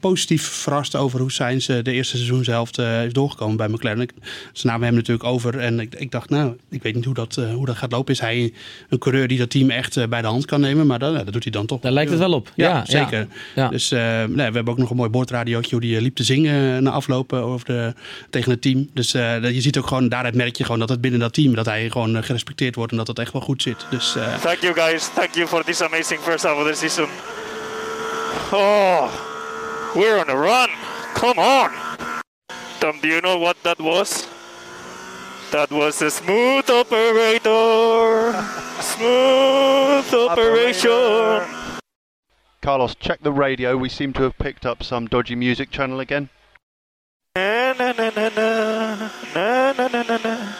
positief verrast over hoe Sainz uh, de eerste seizoenshelft uh, is doorgekomen bij McLaren. Ze namen hem natuurlijk over en ik, ik dacht, nou, ik weet niet hoe dat, hoe dat gaat lopen. Is hij een coureur die dat team echt bij de hand kan nemen? Maar dat, dat doet hij dan toch. Daar lijkt het wel op. Ja, zeker. Ja. Dus nee, we hebben ook nog een mooi boordradiootje hoe die liep te zingen na aflopen over de, tegen het team. Dus je ziet ook gewoon, daaruit merk je gewoon dat het binnen dat team, dat hij gewoon gerespecteerd wordt en dat het echt wel goed zit. Dus, Thank you guys. Thank you for this amazing first half of the season. Oh. We're on a run. Come on. Tom, do you know what that was? That was a smooth operator. smooth operation. Carlos, check the radio. We seem to have picked up some dodgy music channel again. Na, na, na, na, na, na, na, na, na.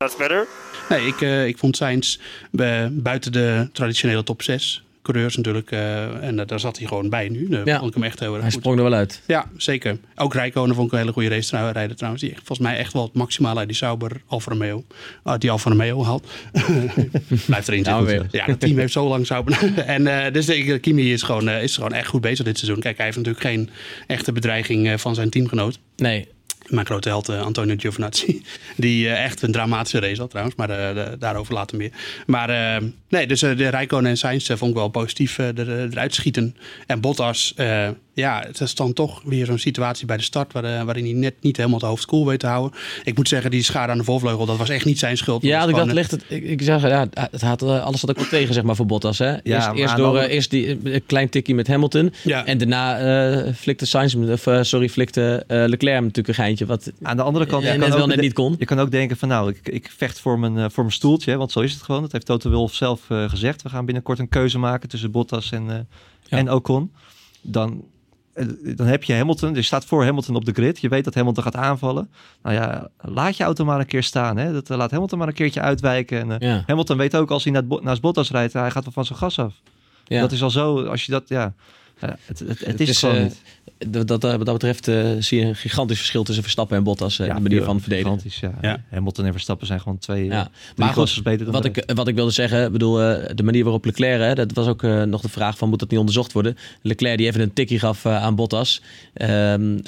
That's better. Nee, ik, uh, ik vond Sainz uh, buiten de traditionele top 6 coureurs natuurlijk. Uh, en uh, daar zat hij gewoon bij nu. Daar ja. vond ik hem echt heel erg Hij goed. sprong er wel uit. Ja, zeker. Ook Rijkonen vond ik een hele goede race rijden trouwens. Die volgens mij echt wel het maximale uit die Sauber Alfa Romeo. Uh, die Alfa Romeo had. Blijft erin nou, zitten. Ja, het team heeft zo lang Sauber. en uh, dus de, Kimi is gewoon, is gewoon echt goed bezig dit seizoen. Kijk, hij heeft natuurlijk geen echte bedreiging van zijn teamgenoot. Nee, mijn grote held uh, Antonio Giovinazzi. Die uh, echt een dramatische race had trouwens. Maar de, daarover later meer. Maar nee, dus de Rijkonen en Sainz vond ik wel positief er, eruit schieten. En Bottas, ja, het is dan toch weer zo'n situatie bij de start... Waar, waarin hij net niet helemaal het hoofd koel weet te houden. Ik moet zeggen, die schade aan de voorvleugel, dat was echt niet zijn schuld. Ja, ik dacht, ligt het, ik, ik zeg, ja, het had, alles had ook wel tegen zeg maar, voor Bottas. Hè? Eerst, ja, eerst door eerst die een klein tikje met Hamilton. Ja. En daarna flikte Sainz, of sorry, flikte Leclerc natuurlijk een geintje... Wat, aan de andere kant, kan kan wel net niet kon. je kan ook denken van nou, ik, ik vecht voor mijn, uh, voor mijn stoeltje. Want zo is het gewoon. Dat heeft Toto Wolff zelf uh, gezegd. We gaan binnenkort een keuze maken tussen Bottas en, uh, ja. en Ocon. Dan, dan heb je Hamilton. Je staat voor Hamilton op de grid. Je weet dat Hamilton gaat aanvallen. Nou ja, laat je auto maar een keer staan. Hè? Dat, laat Hamilton maar een keertje uitwijken. En, ja. Hamilton weet ook als hij naar, naast Bottas rijdt, hij gaat wel van zijn gas af. Ja. Dat is al zo, als je dat, ja... Ja, het, het, het, het, is, is gewoon niet. Dat, dat, wat dat betreft uh, zie je een gigantisch verschil tussen Verstappen en Bottas. Uh, ja, de manier van verdedigen. Ja. Ja. Hamilton en Verstappen zijn gewoon twee ja. maar goed, beter dan wat, ik, wat ik wilde zeggen, bedoel, uh, de manier waarop Leclerc, hè, dat was ook nog de vraag van moet dat niet onderzocht worden. Leclerc die even een tikkie gaf aan Bottas, ehm,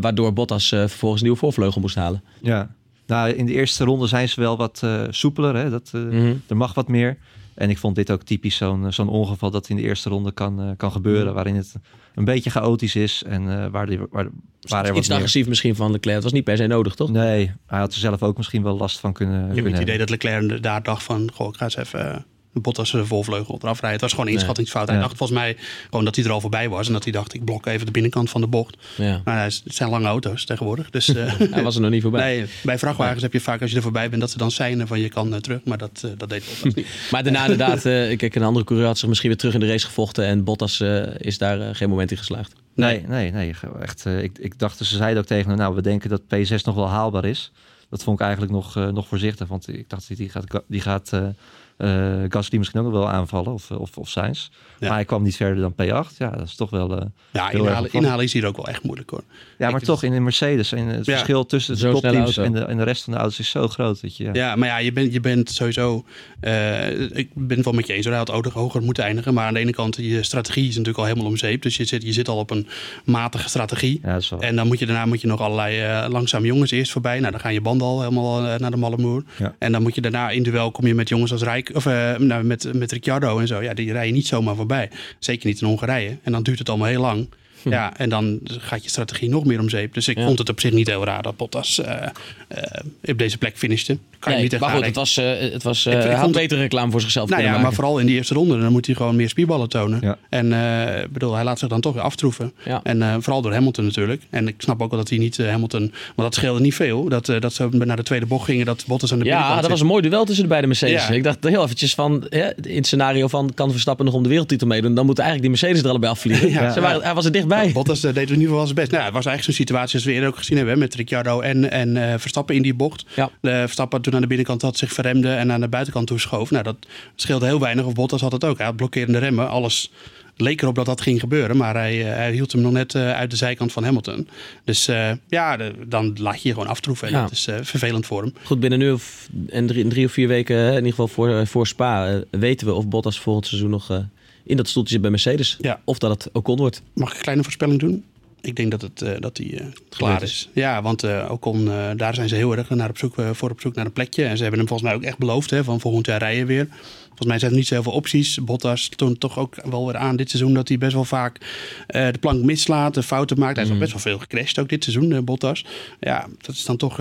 waardoor Bottas vervolgens een nieuwe voorvleugel moest halen. Ja, nou in de eerste ronde zijn ze wel wat soepeler. Hè? Dat, mm -hmm. Er mag wat meer. En ik vond dit ook typisch zo'n zo'n ongeval dat in de eerste ronde kan, uh, kan gebeuren. Waarin het een beetje chaotisch is. En uh, waar, die, waar, waar er Iets agressief misschien van Leclerc. Het was niet per se nodig, toch? Nee, hij had er zelf ook misschien wel last van kunnen Je hebt het idee dat Leclerc daar dacht van... Goh, ik ga eens even Bottas de volvleugel eraf rijden. Het was gewoon een inschattingsfout. Hij ja. dacht volgens mij gewoon dat hij er al voorbij was. En dat hij dacht, ik blok even de binnenkant van de bocht. Ja. Maar het zijn lange auto's tegenwoordig. Dus, uh, hij was er nog niet voorbij. Nee, bij vrachtwagens heb je vaak als je er voorbij bent... dat ze dan zijn van je kan uh, terug. Maar dat, uh, dat deed Bottas niet. maar daarna inderdaad, kijk, een andere coureur had zich misschien weer terug in de race gevochten. En Bottas is daar geen moment in geslaagd. Nee, nee, nee. Echt, uh, ik, ik dacht, ze zeiden ook tegen hem, nou, we denken dat P6 nog wel haalbaar is. Dat vond ik eigenlijk nog, uh, nog voorzichtig, want ik dacht, die gaat, die gaat Gasly misschien ook wel aanvallen of, of, of. Ja. Maar hij kwam niet verder dan P8. Ja, dat is toch wel. Uh, ja, inhalen, inhalen is hier ook wel echt moeilijk hoor. Ja, maar toch in de Mercedes. En het ja. verschil tussen de topteams en de, en de rest van de auto's is zo groot. Dat je, ja. ja, maar ja, je bent, je bent sowieso. Uh, ik ben het wel met je eens. Hij had ook hoger moeten eindigen. Maar aan de ene kant, je strategie is natuurlijk al helemaal om zeep. Dus je zit, je zit al op een matige strategie. Ja, en dan moet je daarna moet je nog allerlei uh, langzame jongens eerst voorbij. Nou, dan gaan je banden al helemaal naar de malle moer. Ja. En dan moet je daarna in duel kom je met jongens als Rijk. Of nou, met, met Ricciardo en zo. Ja, die rijden niet zomaar voorbij. Zeker niet in Hongarije. En dan duurt het allemaal heel lang. Hm. Ja, en dan gaat je strategie nog meer om zeep. Dus ik Ja. vond het op zich niet heel raar dat Bottas eh, eh, op deze plek finishte. Kan je niet echt maar goed, het was, eh, het was Ik- eh, vond betere reclame voor zichzelf Nou ja, maar vooral in die eerste ronde, dan moet hij gewoon meer spierballen tonen. Ja. En eh, ik bedoel, hij laat zich dan toch weer aftroeven. Ja. En eh, vooral door Hamilton natuurlijk. En ik snap ook wel dat hij niet Hamilton... Maar dat scheelde niet veel. Dat, eh, dat ze naar de tweede bocht gingen, dat Bottas aan de Ja, binnenkant dat was een mooi duel tussen de beide Mercedes. Ja. Ik dacht heel eventjes van, hè, in het scenario van kan Verstappen nog om de wereldtitel meedoen, dan moeten eigenlijk die Mercedes er allebei afvliegen. Ja. Ze waren, hij was er dichtbij. Bottas eh, deed in ieder geval zijn best. Nou, het was eigenlijk zo'n situatie als we eerder ook gezien hebben. hè, Met Ricciardo en, en eh, Verstappen in die bocht. Ja. De Verstappen toen aan de binnenkant had zich verremde en aan de buitenkant toe schoof. Nou, dat scheelde heel weinig. Of Bottas had het ook. Hij had blokkerende remmen. Alles leek erop dat dat ging gebeuren. Maar hij, eh, hij hield hem nog net eh, uit de zijkant van Hamilton. Dus eh, ja, de- dan laat je je gewoon aftroeven. En Ja. dat is eh, vervelend voor hem. Goed, binnen nu of, en drie, drie of vier weken, in ieder geval voor, eh, voor Spa, eh, weten we of Bottas volgend seizoen nog eh, in dat stoeltje zit bij Mercedes. Ja. Of dat het Ocon wordt. Mag ik een kleine voorspelling doen? Ik denk dat, het, eh, dat die eh, klaar is. is. Ja, want eh Ocon, daar zijn ze heel erg naar op zoek, voor op zoek naar een plekje. En ze hebben hem volgens mij ook echt beloofd hè, van volgend jaar rijden weer. Volgens mij zijn er niet zoveel opties. Bottas toont toch ook wel weer aan dit seizoen dat hij best wel vaak de plank mislaat, de fouten maakt. Hij is Mhm. al best wel veel gecrashed ook dit seizoen, Bottas. Ja, dat is dan toch...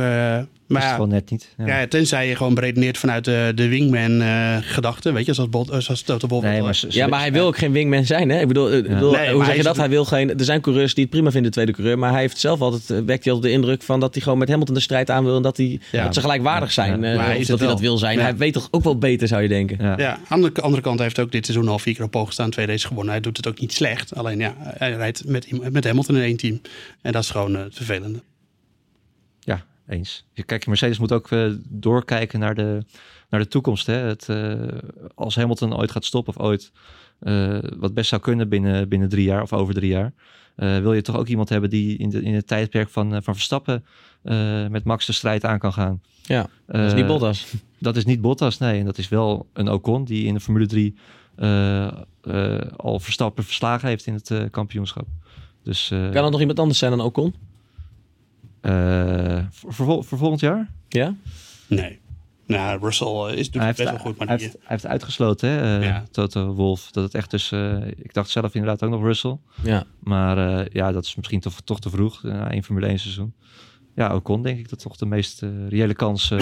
maar is het ja, gewoon net niet. Ja. ja, tenzij je gewoon beredeneert vanuit de, de wingman-gedachte. weet je, zoals, Bot, eh, zoals Toto Wolff. Nee, maar eh, Ja, maar hij wil ook geen wingman zijn. Hè? Ik bedoel, eh, ik bedoel Nee, hoe hij zeg je dat? het- Hij wil geen, er zijn coureurs die het prima vinden, de tweede coureur. Maar hij heeft zelf altijd, eh, wekt hij altijd de indruk van dat hij gewoon met Hamilton de strijd aan wil. En dat, hij, Ja. dat ze gelijkwaardig zijn. Ja. eh, Maar hij of is dat hij dat wil zijn. Ja. Hij weet toch ook wel beter, zou je denken. Ja. Ja, aan de andere kant heeft ook dit seizoen al vier keer op hoog gestaan, twee races gewonnen. Hij doet het ook niet slecht. Alleen ja, hij rijdt met, met Hamilton in één team. En dat is gewoon eh, het vervelende. Eens. Je- Kijk, Mercedes moet ook eh, doorkijken naar de, naar de toekomst. Hè. Het, eh, als Hamilton ooit gaat stoppen of ooit, eh, wat best zou kunnen binnen, binnen drie jaar of over drie jaar, wil je toch ook iemand hebben die in, de, in het tijdperk van, van Verstappen met Max de strijd aan kan gaan. Ja, dat is niet Bottas. Dat is niet Bottas, nee. En dat is wel een Ocon die in de Formule 3 eh, eh, al Verstappen verslagen heeft in het kampioenschap. Dus, Kan het nog iemand anders zijn dan Ocon? Eh, voor, voor, vol- voor volgend jaar? Ja? Nee. Nou, Russell eh, is doet hij het heeft, best wel goed, maar hij, die, heeft, hij heeft uitgesloten, hè, eh, Ja. Toto Wolf. Dat het echt tussen... eh, ik dacht zelf inderdaad ook nog Russell. Ja. Maar eh, ja, dat is misschien toch, toch te vroeg. Na één Formule 1 seizoen. Ja, Ocon denk ik dat toch de meest reële kans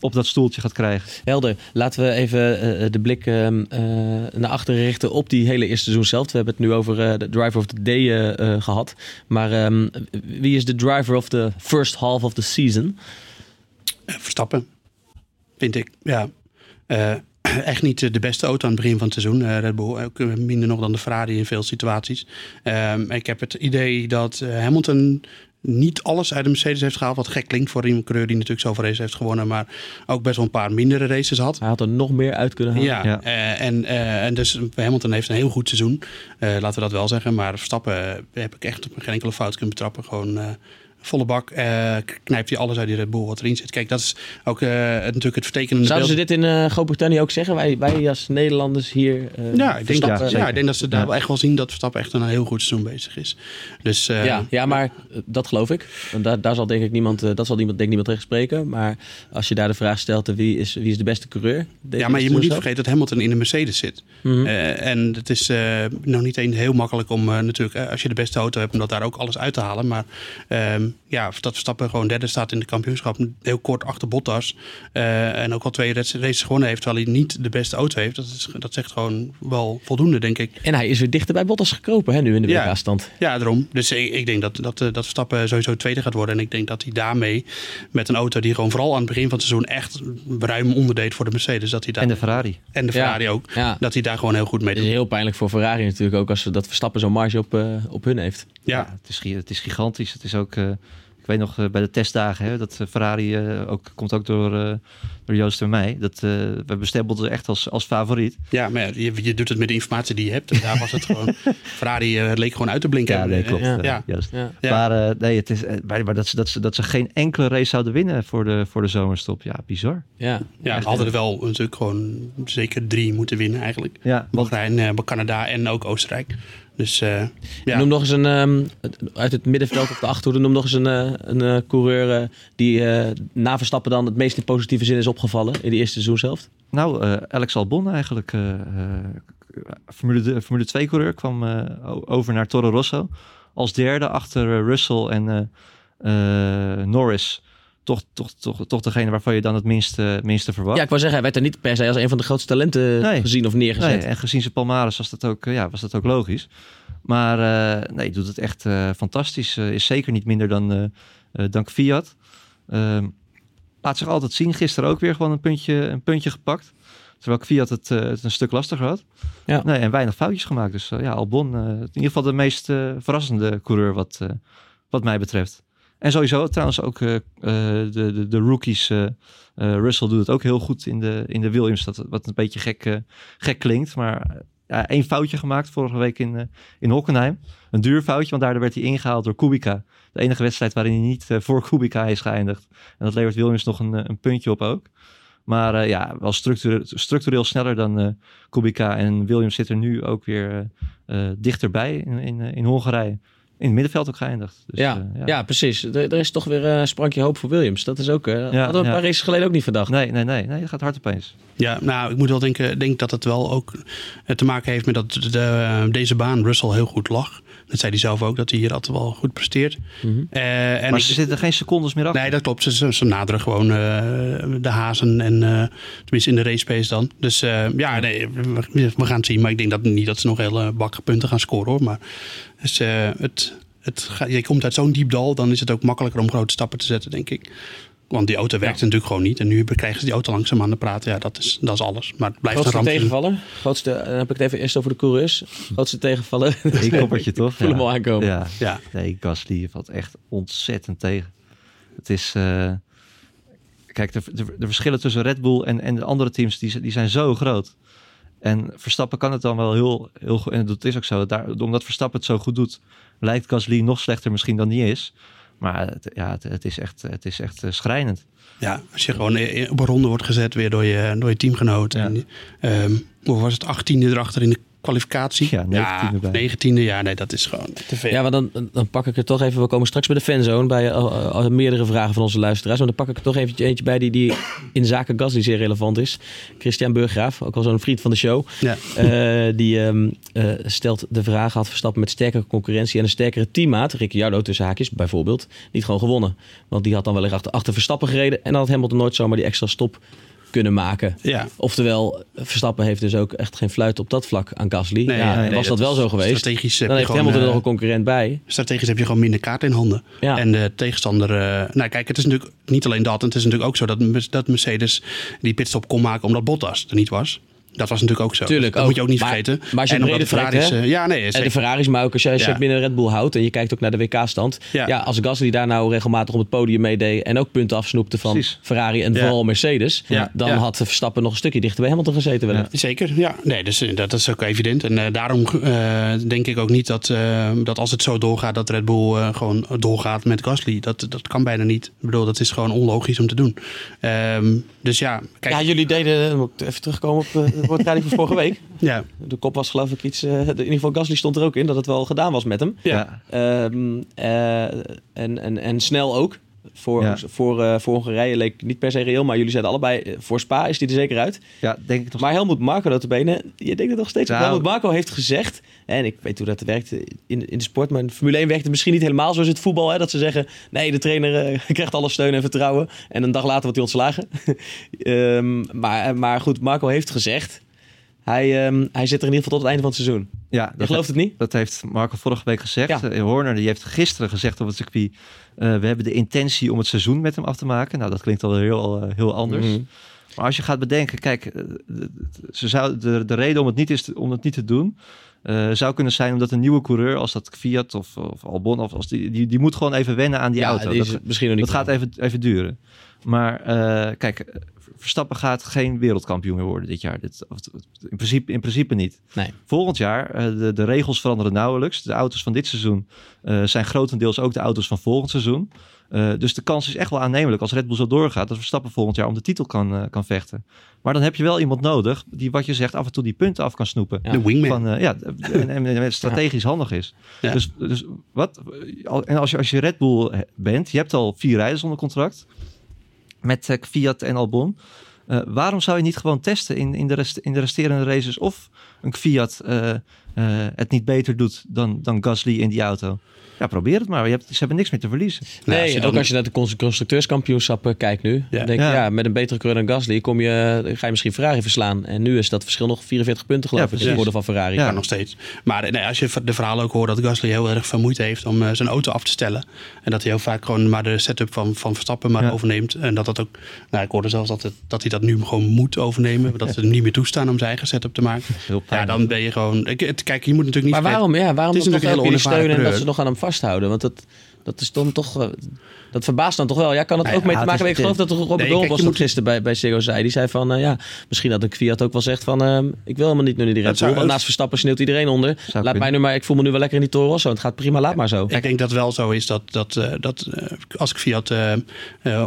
op dat stoeltje gaat krijgen. Helder. Laten we even eh, de blik ehm, eh, naar achteren richten op die hele eerste seizoen zelf. We hebben het nu over eh, de driver of the day eh, eh, gehad. Maar ehm, wie is de driver of the first half of the season? eh, Verstappen, vind ik. Ja. Eh, echt niet eh, de beste auto aan het begin van het seizoen. eh, Red Bull ook eh, minder nog dan de Ferrari in veel situaties. Ehm, ik heb het idee dat eh, Hamilton niet alles uit de Mercedes heeft gehaald. Wat gek klinkt voor een coureur die natuurlijk zoveel races heeft gewonnen. Maar ook best wel een paar mindere races had. Hij had er nog meer uit kunnen halen. Ja, Ja. eh, en, eh, en dus Hamilton heeft een heel goed seizoen. Eh, laten we dat wel zeggen. Maar Verstappen heb ik echt op geen enkele fout kunnen betrappen. Gewoon eh, volle bak eh, knijpt hij alles uit die Red Bull wat erin zit. Kijk, dat is ook eh, natuurlijk het vertekende Zouden ze dit in eh, Groot-Brittannië ook zeggen? Wij, wij als Nederlanders hier. Ja, ik denk, dat, ja, ik denk dat ze daar wel echt wel zien dat Verstappen echt een heel goed seizoen bezig is. Dus ja, ja, maar dat geloof ik. Daar, daar zal denk ik niemand, dat zal niemand, denk niemand tegen spreken. Maar als je daar de vraag stelt, wie is, wie is de beste coureur? Ja, maar je moet niet vergeten dat Hamilton in de Mercedes zit. Mhm. En het is nog niet eens heel makkelijk om natuurlijk, als je de beste auto hebt, om dat daar ook alles uit te halen. Maar ehm, ja, dat Verstappen gewoon derde staat in de kampioenschap. Heel kort achter Bottas. Uh, en ook al twee races gewonnen heeft, terwijl hij niet de beste auto heeft. Dat, is, dat zegt gewoon wel voldoende, denk ik. En hij is weer dichter bij Bottas gekropen hè, nu in de Ja. WK-stand. Ja, daarom. Dus ik, ik denk dat, dat, eh, dat Verstappen sowieso tweede gaat worden. En ik denk dat hij daarmee met een auto die gewoon vooral aan het begin van het seizoen echt ruim onderdeed voor de Mercedes. Dat hij daar, En de Ferrari. En de Ferrari ook. Ja. Dat hij daar gewoon heel goed mee Het is doet. heel pijnlijk voor Ferrari natuurlijk ook als ze dat Verstappen zo'n marge op, eh, op hun heeft. Ja. het, is, het is gigantisch. Het is ook, eh, ik weet nog eh, bij de testdagen, hè, dat eh, Ferrari eh, ook, komt ook door, eh, door Joost en mij. Dat, eh, we bestempelden echt als, als favoriet. Ja, maar ja, je, je doet het met de informatie die je hebt. En daar was het gewoon. Ferrari eh, leek gewoon uit te blinken. Ja, nee, klopt. Ja. Ja. juist. Ja. Maar, eh, nee, het is, maar maar dat, ze, dat, ze, dat ze geen enkele race zouden winnen voor de, voor de zomerstop. Ja, bizar. Ja, Ja, ze hadden er wel natuurlijk gewoon zeker drie moeten winnen eigenlijk. Ja, want Bahrein, eh, Canada en ook Oostenrijk. Dus eh, ja. Noem nog eens een, ehm, uit het middenveld op de achterhoede, noem nog eens een, eh, een eh, coureur die eh, na Verstappen dan het meest in positieve zin is opgevallen in de eerste seizoen zelf. Nou, eh, Alex Albon eigenlijk. eh, eh, Formule, de, Formule 2 coureur kwam eh, over naar Toro Rosso. Als derde achter Russell en Norris. Toch, toch, toch, toch degene waarvan je dan het minste, minste verwacht. Ja, ik wou zeggen, hij werd er niet per se als een van de grootste talenten Nee. gezien of neergezet. Nee, en gezien zijn palmares was dat ook, eh, ja, was dat ook logisch. Maar eh, nee, doet het echt eh, fantastisch. Is zeker niet minder dan, eh eh, dan Fiat. Ehm, laat zich altijd zien. Gisteren ook weer gewoon een puntje, een puntje gepakt. Terwijl Fiat het, het een stuk lastiger had. Ja. Nee, en weinig foutjes gemaakt. Dus ja, Albon in ieder geval de meest verrassende coureur wat, wat mij betreft. En sowieso trouwens ook eh, eh, de, de, de rookies. eh, Russell doet het ook heel goed in de, in de Williams. Dat, wat een beetje gek, gek klinkt. Maar ja, één foutje gemaakt vorige week in, in Hockenheim. Een duur foutje, want daardoor werd hij ingehaald door Kubica. De enige wedstrijd waarin hij niet voor Kubica is geëindigd. En dat levert Williams nog een, een puntje op ook. Maar ja, wel structureel, structureel sneller dan Kubica. En Williams zit er nu ook weer dichterbij in, in Hongarije. In het middenveld ook geëindigd. Dus, ja, eh, ja. precies. Er, er is toch weer een sprankje hoop voor Williams. Dat is ook, eh hadden we een ja. paar races geleden ook niet verdacht. Nee, nee, nee, nee, dat gaat hard opeens. Ja, nou, ik moet wel denken, denk dat het wel ook eh, te maken heeft met dat de, deze baan Russell heel goed lag. Dat zei hij zelf ook, dat hij hier altijd wel goed presteert. Eh, en maar ze zitten geen secondes meer achter. Nee, dat klopt. Ze, ze, ze naderen gewoon eh, de hazen en eh, tenminste in de race pace dan. Dus ja, nee, we, we gaan het zien. Maar ik denk dat niet dat ze nog hele bakken punten gaan scoren hoor. Maar dus, het, het, je komt uit zo'n diep dal, dan is het ook makkelijker om grote stappen te zetten, denk ik. Want die auto werkt natuurlijk gewoon niet. En nu krijgen ze die auto langzaam aan de praten. Ja, dat is, dat is alles. Maar het blijft Grootste een ramp. tegenvaller? Grootste, dan heb ik het even eerst over de coureurs. Grootste tegenvaller? Eén koppertje toch? Ik voel hem al aankomen. Ja. Ja. Nee, Gasly valt echt ontzettend tegen. Het is... eh, Kijk, de, de, de verschillen tussen Red Bull en, en de andere teams, die, die zijn zo groot. En Verstappen kan het dan wel heel, heel goed. En dat is ook zo. Daar, omdat Verstappen het zo goed doet, lijkt Gasly nog slechter misschien dan die is. Maar het, ja, het, het is echt, het is echt eh, schrijnend. Ja, als je gewoon op een ronde wordt gezet weer door je, door je teamgenoot. En, ehm, hoe was het? 18e erachter in de kwalificatie? Ja, 19e bij. 19e, ja, nee, dat is gewoon te veel. Ja, maar dan, dan pak ik er toch even. We komen straks bij de fanzone bij eh, eh, meerdere vragen van onze luisteraars. Maar dan pak ik er toch eventje eentje bij die, die in zaken Gasly zeer relevant is. Christian Burgraaf, ook al zo'n vriend van de show. Ja. Eh, die ehm, eh, stelt de vraag: had Verstappen met sterkere concurrentie en een sterkere teammaat, Ricciardo tussen haakjes bijvoorbeeld, niet gewoon gewonnen? Want die had dan wellicht achter, achter Verstappen gereden en dan had Hamilton nooit zomaar die extra stop kunnen maken. Ja. Oftewel, Verstappen heeft dus ook echt geen fluit op dat vlak aan Gasly. Nee, ja, nee, was dat dat wel zo geweest? strategisch heb dan je heeft Hamilton er eh, nog een concurrent bij. Strategisch heb je gewoon minder kaart in handen. Ja. En de tegenstander... eh, nou kijk, het is natuurlijk niet alleen dat. Het is natuurlijk ook zo dat, dat Mercedes die pitstop kon maken omdat Bottas er niet was. Dat was natuurlijk ook zo. Tuurlijk dat ook. moet je ook niet Maar- vergeten. Maar als je en brede de Ferraris, eh, ja, nee, en de. Ferraris, maar ook als je, als je Ja. binnen Red Bull houdt en je kijkt ook naar de WK-stand. Ja. Ja. als Gasly daar nou regelmatig op het podium meedeed en ook punten afsnoepte van Precies. Ferrari en Ja. vooral Mercedes, Ja. dan Ja. had Verstappen nog een stukje dichter bij Hamilton gezeten. wellicht. Zeker, ja. Nee, dus, eh, dat is ook evident. En eh, daarom eh, denk ik ook niet dat, eh, dat als het zo doorgaat, dat Red Bull eh, gewoon doorgaat met Gasly. Dat, dat kan bijna niet. Ik bedoel, dat is gewoon onlogisch om te doen. Ehm, dus ja, kijk. Ja, jullie deden, moet ik even terugkomen op van vorige week. Ja, De kop was geloof ik iets, eh, in ieder geval Gasly stond er ook in, dat het wel gedaan was met hem. ja. Ehm, eh, en, en, en snel ook. Voor, Ja. voor, eh, voor Hongarije leek niet per se reëel, maar jullie zeiden allebei, eh, voor Spa is die er zeker uit. Ja, denk ik toch. Maar Helmoet Marco notabene, je denkt het nog steeds. Nou. Helmoet Marco heeft gezegd, en ik weet hoe dat werkt in, in de sport, maar in Formule 1 werkt het misschien niet helemaal zoals het voetbal. Hè, dat ze zeggen, nee, de trainer eh, krijgt alle steun en vertrouwen. En een dag later wordt hij ontslagen. Ehm, maar, maar goed, Marco heeft gezegd, hij, ehm, hij zit er in ieder geval tot het einde van het seizoen. Ja, Je gelooft het niet? Dat heeft Marco vorige week gezegd. Ja. Eh, Horner die heeft gisteren gezegd op het circuit... eh, we hebben de intentie om het seizoen met hem af te maken. Nou, dat klinkt al heel, eh, heel anders. Mhm. Maar als je gaat bedenken, kijk, de- ze zou, de, de reden om het niet, is te- om het niet te doen... zou kunnen zijn omdat een nieuwe coureur, als dat Fiat of, of Albon... Of als die, die, die moet gewoon even wennen aan die Ja, auto. die dat, misschien nog niet dat gaat even, even duren. Maar kijk, Verstappen gaat geen wereldkampioen meer worden dit jaar. Dit, of- in, principe, in principe niet. Nee. Volgend jaar, eh, de, de regels veranderen nauwelijks. De auto's van dit seizoen eh, zijn grotendeels ook de auto's van volgend seizoen. Eh, dus de kans is echt wel aannemelijk als Red Bull zo doorgaat... dat Verstappen volgend jaar om de titel kan, eh, kan vechten. Maar dan heb je wel iemand nodig die, wat je zegt, af en toe die punten af kan snoepen. De wingman. Van, eh, ja, en, en, en strategisch handig is. Ja. Dus, dus wat? En als je, als je Red Bull bent, je hebt al vier rijders onder contract met eh, Fiat en Albon. Eh, waarom zou je niet gewoon testen in, in, de, rest, in de resterende races of een Fiat eh, eh, het niet beter doet dan, dan Gasly in die auto? Ja, probeer het maar. Je hebt, ze hebben niks meer te verliezen. Nee, als je ook dan- als je naar de cons- constructeurskampioenschappen kijkt nu. Ja. Dan denk Ja. ja, met een betere coureur dan Gasly kom je, ga je misschien Ferrari verslaan. En nu is dat verschil nog 44 punten geloof Ja, ik. het voordeel van Ferrari. Ja. Maar nog steeds. Maar nee, als je de verhalen ook hoort dat Gasly heel erg vermoeid heeft om eh, zijn auto af te stellen. En dat hij heel vaak gewoon maar de setup van, van Verstappen maar Ja. overneemt. En dat dat ook, nou ik hoorde zelfs dat, het, dat hij dat nu gewoon moet overnemen. Dat ze hem niet meer toestaan om zijn eigen setup te maken. Heel Ja, dan ben je gewoon, ik, het, kijk je moet natuurlijk niet Maar waarom, ja, waarom Het is natuurlijk heel hele ondersteunen en dat ze nog aan hem vasthouden? Want dat, dat is dan toch... Dat verbaast dan toch wel. Ja, kan het Nou ook ja, mee te maken hebben? Ik geloof dat Robert Nee, kijk, was moet- gisteren bij, bij Sego zei. Die zei van, eh, ja, misschien dat een Fiat ook wel zegt van... eh, ik wil helemaal niet nu naar die Red Bull. Want naast Verstappen sneeuwt iedereen onder. Laat kunnen. mij nu maar, ik voel me nu wel lekker in die Toro Rosso. Het gaat prima, laat maar zo. Ik denk dat wel zo is dat, dat, eh, dat eh, als ik Fiat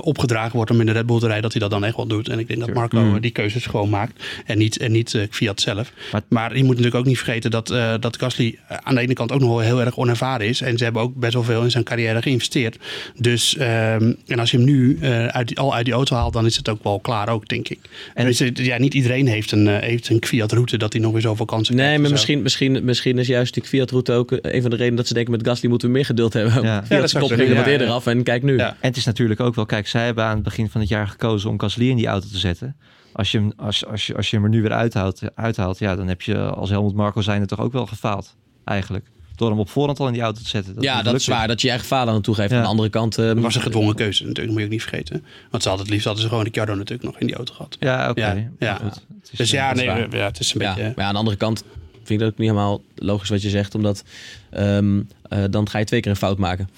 opgedragen wordt om in de Red Bull te rijden, dat hij dat dan echt wel doet. En ik denk dat Marco Mm. eh, die keuzes gewoon maakt en niet, en niet Fiat zelf. Maar- Maar, je moet natuurlijk ook niet vergeten dat, dat Gasly aan de ene kant ook nog wel heel erg onervaren is. En ze hebben ook best wel veel in zijn carrière geïnvesteerd. Dus, ehm, en als je hem nu eh, uit, die- al uit die auto haalt, dan is het ook wel klaar ook, denk ik. En- En ja, niet iedereen heeft een, eh, heeft een Fiat route dat hij nog weer zoveel kansen Nee, krijgt. maar en zo. misschien, misschien, misschien is juist die Fiat-route ook eh, een van de redenen dat ze denken met Gasly moeten we meer geduld hebben. Ja. Ja, Fiat dat ging er wat eerder ja. af en kijk nu. Ja. En het is natuurlijk ook wel, kijk, zij hebben aan het begin van het jaar gekozen om Gasly in die auto te zetten. Als je hem, als, als je, als je hem er nu weer uithaalt, uithaalt, ja, dan heb je als Helmut Marco zijnde toch ook wel gefaald, eigenlijk. Door hem op voorhand al in die auto te zetten. ja, niet dat is waar. Dat je je eigen vader aan toegeeft. Ja. Aan de andere kant... eh, Dat was een gedwongen keuze natuurlijk, dat moet je ook niet vergeten. Want ze hadden het liefst hadden ze gewoon de Ricciardo natuurlijk nog in die auto gehad. Ja, oké. Ja, ja. het Dus eh, ja, dat is nee, ja, het is een ja, beetje... maar aan de andere kant vind ik dat ook niet helemaal logisch wat je zegt. Omdat ehm, eh, dan ga je twee keer een fout maken.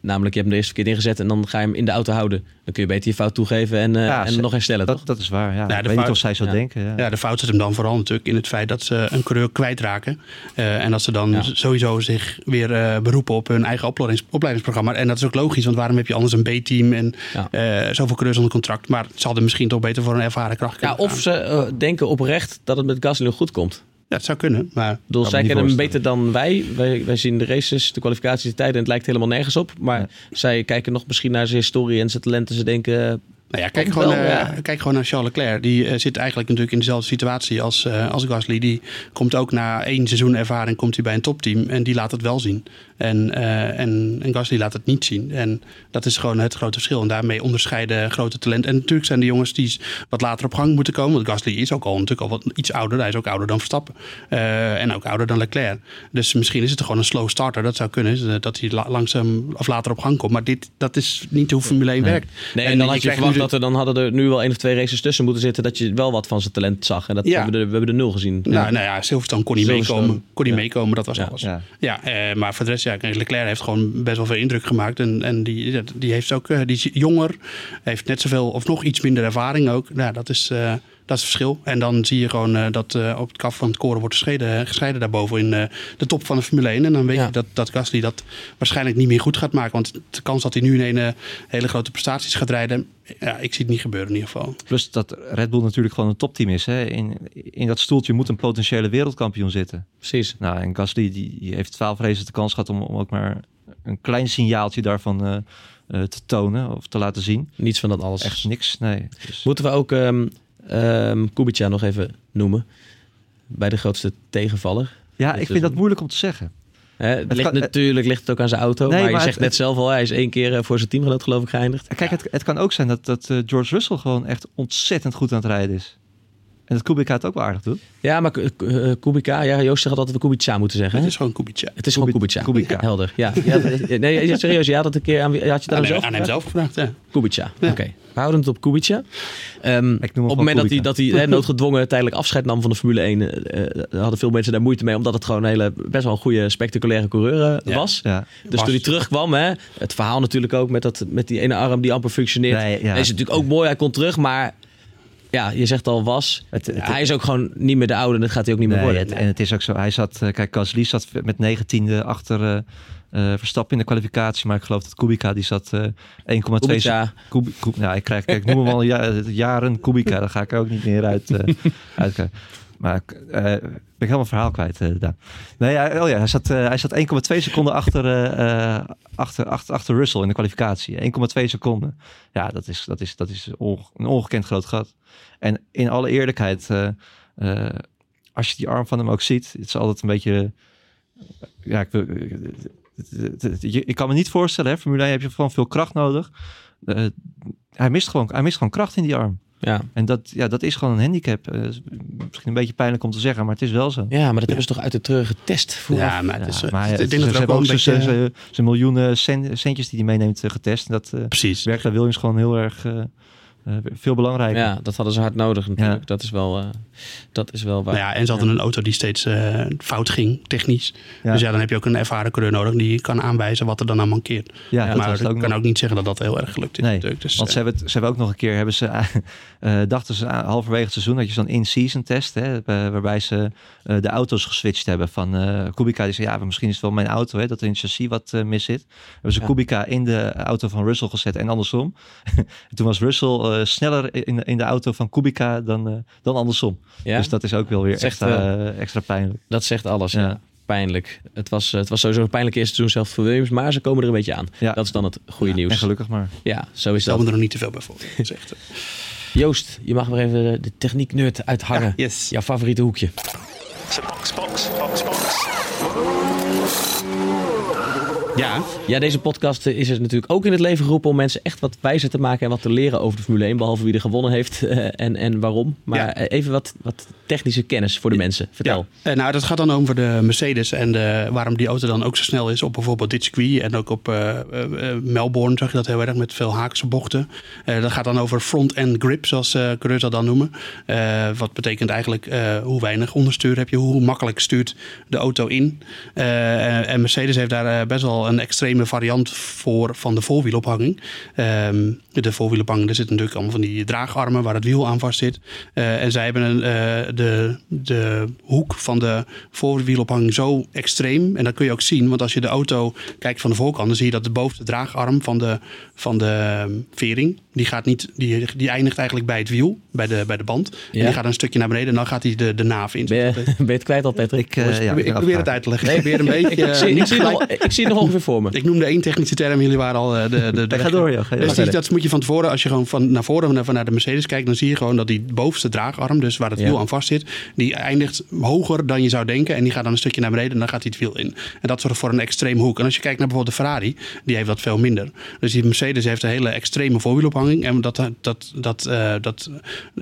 Namelijk, je hebt hem de eerste keer ingezet en dan ga je hem in de auto houden. Dan kun je beter je fout toegeven en, eh, Ja, en ze- nog herstellen, toch? dat, dat is waar, ja. de ik weet niet fout- of zij zo ja. denken. Ja. Ja, de fout zit hem dan vooral natuurlijk in het feit dat ze een coureur kwijtraken. Eh en dat ze dan Ja. sowieso zich weer eh, beroepen op hun eigen opleidings- opleidingsprogramma. En dat is ook logisch, want waarom heb je anders een B-team en Ja. eh, zoveel coureurs onder contract? Maar ze hadden misschien toch beter voor een ervaren kracht Ja, kunnen of gaan. ze denken oprecht dat het met Gasly goed komt. Ja, het zou kunnen, maar... Bedoel, zij kennen hem beter dan wij. wij. Wij zien de races, de kwalificaties, de tijden en het lijkt helemaal nergens op. Maar Ja. zij kijken nog misschien naar zijn historie en zijn talent. En ze denken, Nou ja, kijk gewoon, wel, ja. kijk gewoon naar Charles Leclerc. Die eh, zit eigenlijk natuurlijk in dezelfde situatie als, eh, als Gasly. Die komt ook na één seizoen ervaring komt hij bij een topteam. En die laat het wel zien. En, eh, en, en Gasly laat het niet zien. En dat is gewoon het grote verschil. En daarmee onderscheiden grote talenten. En natuurlijk zijn de jongens die wat later op gang moeten komen. Want Gasly is ook al natuurlijk al wat iets ouder. Hij is ook ouder dan Verstappen. En ook ouder dan Leclerc. Dus misschien is het gewoon een slow starter. Dat zou kunnen. Dat hij la- langzaam of later op gang komt. Maar dit, dat is niet hoe Formule 1 werkt. Nee, en, dan had je krijgt dat er dan hadden er nu wel één of twee races tussen moeten zitten. Dat je wel wat van zijn talent zag. En dat Ja. hebben we, we hebben er nul gezien. Nou, nou ja, Silverstone kon niet meekomen. Kon niet ja. meekomen, dat was Ja. alles. Ja. Ja, eh, maar voor de rest, ja, Leclerc heeft gewoon best wel veel indruk gemaakt. En, en die, ja, die heeft ook, eh, die is jonger, heeft net zoveel of nog iets minder ervaring ook. Nou, dat is, eh, dat is het verschil. En dan zie je gewoon eh, dat eh, op het kaf van het koren wordt gescheiden, gescheiden daarboven in eh, de top van de Formule 1. En dan weet Ja. je dat, dat Gasly dat waarschijnlijk niet meer goed gaat maken. Want de kans dat hij nu in een eh, hele grote prestaties gaat rijden, ja, ik zie het niet gebeuren in ieder geval. Plus dat Red Bull natuurlijk gewoon een topteam is. Hè. In, in dat stoeltje moet een potentiële wereldkampioen zitten. Precies. Nou, en Gasly die, die heeft twaalf races de kans gehad om, om ook maar een klein signaaltje daarvan eh, eh, te tonen of te laten zien. Niets van dat alles. Echt niks, nee. Dus... Moeten we ook um, um, Kubica nog even noemen? Bij de grootste tegenvaller. Ja, ik vind dat moeilijk om te zeggen. Hè, het, ligt kan, natuurlijk ligt het ook aan zijn auto. Nee, maar, maar je zegt het, net zelf al, hij is één keer voor zijn teamgenoot geloof ik geëindigd. Kijk, het, het kan ook zijn dat, dat uh, George Russell gewoon echt ontzettend goed aan het rijden is. En dat Kubica het ook wel aardig doet. Ja, maar uh, Kubica, ja, Joost zegt altijd dat we Kubica moeten zeggen. Het is gewoon Kubica. Het is gewoon Kubica. Kubica. Helder, ja. ja nee, serieus, ja, dat een keer aan, had je dat aan, zelf aan hem zelf gevraagd, ja. Kubica, ja. oké. Okay. We houden het op Kubica. Um, op het moment dat hij, dat hij hè, noodgedwongen tijdelijk afscheid nam van de Formule 1, uh, hadden veel mensen daar moeite mee, omdat het gewoon een hele, best wel een goede, spectaculaire coureur uh, was. Ja. Dus was. toen hij terugkwam, hè, het verhaal natuurlijk ook met, dat, met die ene arm die amper functioneert, nee, ja. is natuurlijk ook mooi. Hij komt terug, maar ja, je zegt al was. Het, het, hij is ook gewoon niet meer de oude. Dat gaat hij ook niet meer worden. Het, en het is ook zo. Hij zat, kijk, Gasly zat met negentiende achter uh, uh, Verstappen in de kwalificatie. Maar ik geloof dat Kubica, die zat uh, 1,2... Kubica. Kub, Kub, nou, ik, krijg, kijk, noem hem al ja, jaren Kubica. Daar ga ik ook niet meer uit, uit maar uh, ben helemaal verhaal kwijt uh, daar. Nee, oh ja, hij zat, uh, hij zat 1,2 seconden achter, achter, achter, achter Russell in de kwalificatie. 1,2 seconden. Ja, dat is, dat is, dat is een ongekend groot gat. En in alle eerlijkheid, als je die arm van hem ook ziet, het is altijd een beetje... Ja, ik, ik kan me niet voorstellen, hè, Formule 1 heb je gewoon veel kracht nodig. hij, mist gewoon, hij mist gewoon kracht in die arm. Ja. En dat, ja, dat is gewoon een handicap. Uh, misschien een beetje pijnlijk om te zeggen, maar het is wel zo. Ja, maar dat hebben ze toch uit de terug getest vooraf? Ja, maar het is, ja, maar ik denk dat ze hebben ook beetje... zijn miljoenen cent, centjes die hij meeneemt uh, getest. En dat uh, Precies. werkt daar Williams gewoon heel erg uh, veel belangrijker. Ja, dat hadden ze hard nodig natuurlijk. Ja. Dat, is wel, uh, dat is wel waar. Nou ja, en ze hadden ja. een auto die steeds uh, fout ging, technisch. Ja. Dus ja, dan heb je ook een ervaren coureur nodig die kan aanwijzen wat er dan aan mankeert. Ja, maar ik ook kan ook niet zeggen dat dat heel erg gelukt is. Nee, natuurlijk. Dus, want ze hebben, het, ze hebben ook nog een keer, hebben ze, dachten ze halverwege het seizoen, dat je zo'n in-season test, hè, waarbij ze de auto's geswitcht hebben van Kubica. Die zei, ja, misschien is het wel mijn auto, hè, dat er in het chassis wat mis zit. Hebben ze Kubica in de auto van Russell gezet en andersom. Toen was Russell sneller in in de auto van Kubica dan, uh, dan andersom. Ja? Dus dat is ook wel weer extra, uh, extra pijnlijk. Dat zegt alles, ja. ja. Pijnlijk. Het was, het was sowieso een pijnlijk eerste seizoen zelf voor Williams, maar ze komen er een beetje aan. Ja. Dat is dan het goede ja, nieuws. En gelukkig maar. Ja, zo is Stel dat. me er nog niet te veel bij voor. Zegt. Joost, je mag weer even de techniek nerd uithangen. Ja, yes. Jouw favoriete hoekje. So box, box, box, box. Ja. ja, deze podcast is er natuurlijk ook in het leven geroepen om mensen echt wat wijzer te maken en wat te leren over de Formule 1, behalve wie er gewonnen heeft uh, en, en waarom. Maar ja. even wat, wat technische kennis voor de mensen. Vertel. Ja. Nou, dat gaat dan over de Mercedes en de, waarom die auto dan ook zo snel is op bijvoorbeeld dit circuit en ook op uh, Melbourne zag je dat heel erg met veel haakse bochten. dat gaat dan over front-end grip, zoals coureurs dat dan noemen. wat betekent eigenlijk hoe weinig onderstuur heb je, hoe makkelijk stuurt de auto in. en Mercedes heeft daar best wel een extreme variant voor van de voorwielophanging. Um, de voorwielophanging, er zitten natuurlijk allemaal van die draagarmen waar het wiel aan vast zit. Uh, en zij hebben een, uh, de, de hoek van de voorwielophanging zo extreem. En dat kun je ook zien, want als je de auto kijkt van de voorkant, dan zie je dat de bovenste draagarm van de, van de vering, die, gaat niet, die, die eindigt eigenlijk bij het wiel, bij de, bij de band. Ja. En die gaat een stukje naar beneden en dan gaat hij de, de naaf in. Ben je, ben je het kwijt al, Patrick? Ik, uh, ja, ik, ik probeer het uit te leggen. Nee, ik probeer een beetje... ik, zie, ik, zie nog, ik zie het nog voor me. Ik noemde één technische term, jullie waren al de... de, de ga door. Ga dus die, dat moet je van tevoren, als je gewoon van naar voren naar, naar de Mercedes kijkt, dan zie je gewoon dat die bovenste draagarm, dus waar het wiel ja. aan vast zit, die eindigt hoger dan je zou denken. En die gaat dan een stukje naar beneden en dan gaat hij het wiel in. En dat zorgt voor een extreem hoek. En als je kijkt naar bijvoorbeeld de Ferrari, die heeft dat veel minder. Dus die Mercedes heeft een hele extreme voorwielophanging. En dat, dat, dat, uh, dat,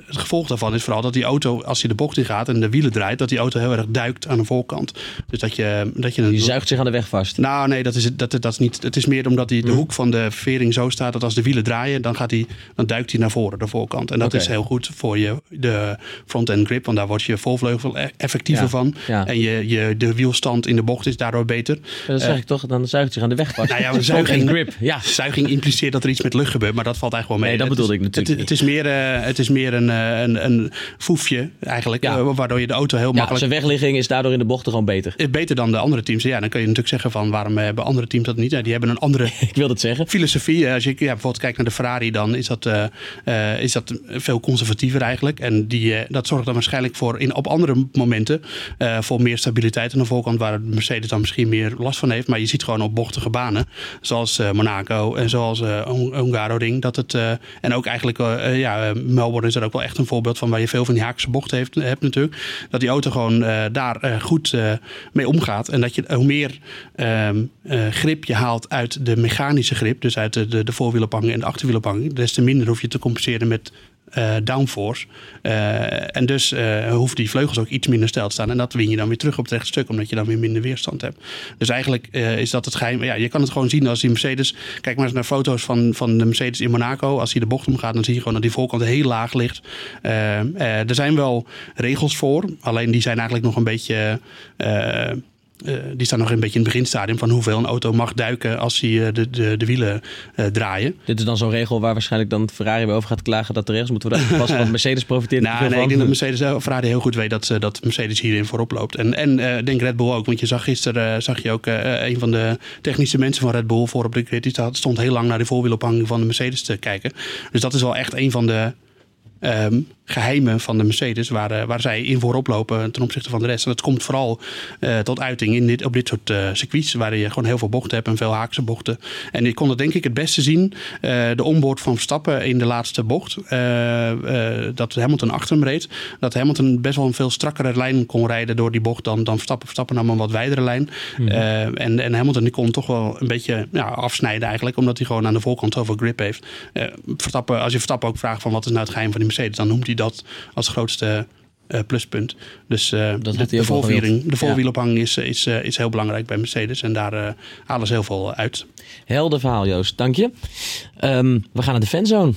het gevolg daarvan is vooral dat die auto, als je de bocht in gaat en de wielen draait, dat die auto heel erg duikt aan de voorkant. Dus dat je, dat je een, die zuigt zich aan de weg vast. Nou, nee, dat is, dat, dat is niet. Het is meer omdat die, de Hm. hoek van de vering zo staat dat als de wielen draaien, dan, gaat die, dan duikt hij naar voren, de voorkant. En dat is heel goed voor je de front-end grip, want daar wordt je voorvleugel e- effectiever Ja, van. ja. En je, je, de wielstand in de bocht is daardoor beter. Dat zeg ik toch, dan zuigt zich aan de weg. Nou ja, zuiging, grip. Ja. zuiging impliceert dat er iets met lucht gebeurt, maar dat valt eigenlijk wel mee. Nee, dat bedoelde ik natuurlijk Het, het, is meer, eh, het is meer een, eh, een, een foefje eigenlijk, Ja. eh, waardoor je de auto heel Ja, makkelijk... zijn wegligging is daardoor in de bochten gewoon beter. Eh, Beter dan de andere teams. Ja, dan kun je natuurlijk zeggen van waarom hebben andere teams dat niet. Ja, die hebben een andere Ik wil het zeggen. filosofie. Als je ja, bijvoorbeeld kijkt naar de Ferrari, dan is dat, eh, eh, is dat veel conservatiever eigenlijk. En die, eh, dat zorgt dan waarschijnlijk voor in, op andere momenten voor meer stabiliteit aan de voorkant, waar Mercedes dan misschien meer last van heeft. Maar je ziet gewoon op bochtige banen, zoals Monaco en zoals Hungaroring, dat het en ook eigenlijk ja, Melbourne is er ook wel echt een voorbeeld van waar je veel van die haakse bochten heeft, hebt natuurlijk. Dat die auto gewoon daar goed mee omgaat en dat je hoe meer ehm, eh, grip je haalt uit de mechanische grip, dus uit de, de, de en de achterwielenpanning, des te minder hoef je te compenseren met eh, downforce. Eh, en dus eh hoeven die vleugels ook iets minder stijl te staan. En dat win je dan weer terug op het rechte stuk, omdat je dan weer minder weerstand hebt. Dus eigenlijk is dat het geheim. Ja, je kan het gewoon zien als die Mercedes. Kijk maar eens naar foto's van, van de Mercedes in Monaco. Als hij de bocht omgaat, dan zie je gewoon dat die voorkant heel laag ligt. Er zijn wel regels voor, alleen die zijn eigenlijk nog een beetje. Eh, die staan nog een beetje in het beginstadium van hoeveel een auto mag duiken als hij eh, de, de, de wielen eh, draaien. Dit is dan zo'n regel waar waarschijnlijk dan Ferrari weer over gaat klagen dat de regels moeten worden aangepast. Want Mercedes profiteert er Nou, nee, van. ik denk dat Mercedes Ferrari heel goed weet dat, ze- dat Mercedes hierin voorop loopt. En, en denk Red Bull ook. Want je zag gisteren zag je ook een van de technische mensen van Red Bull voor op de grid. Die stond heel lang naar de voorwielophanging van de Mercedes te kijken. Dus dat is wel echt een van de ehm, geheimen van de Mercedes. Waar, eh, waar zij in voorop lopen ten opzichte van de rest. En dat komt vooral eh, tot uiting in dit, op dit soort eh, circuits. Waar je gewoon heel veel bochten hebt en veel haakse bochten. En ik kon het denk ik het beste zien. de onboard van Verstappen in de laatste bocht. dat Hamilton achter hem reed. Dat Hamilton best wel een veel strakkere lijn kon rijden door die bocht dan, dan Verstappen. Verstappen nam een wat wijdere lijn. Eh, en, en Hamilton die kon toch wel een beetje ja, afsnijden eigenlijk. Omdat hij gewoon aan de voorkant zoveel grip heeft. Verstappen, als je Verstappen ook vraagt van wat is nou het geheim van die Mercedes. Dan noemt hij dat als grootste eh, pluspunt. Dus eh, Dat de, de, voorviering, de voorwielophang is, is, eh, is heel belangrijk bij Mercedes. En daar halen ze heel veel uit. Helder verhaal, Joost. Dank je. Ehm, we gaan naar de fanzone.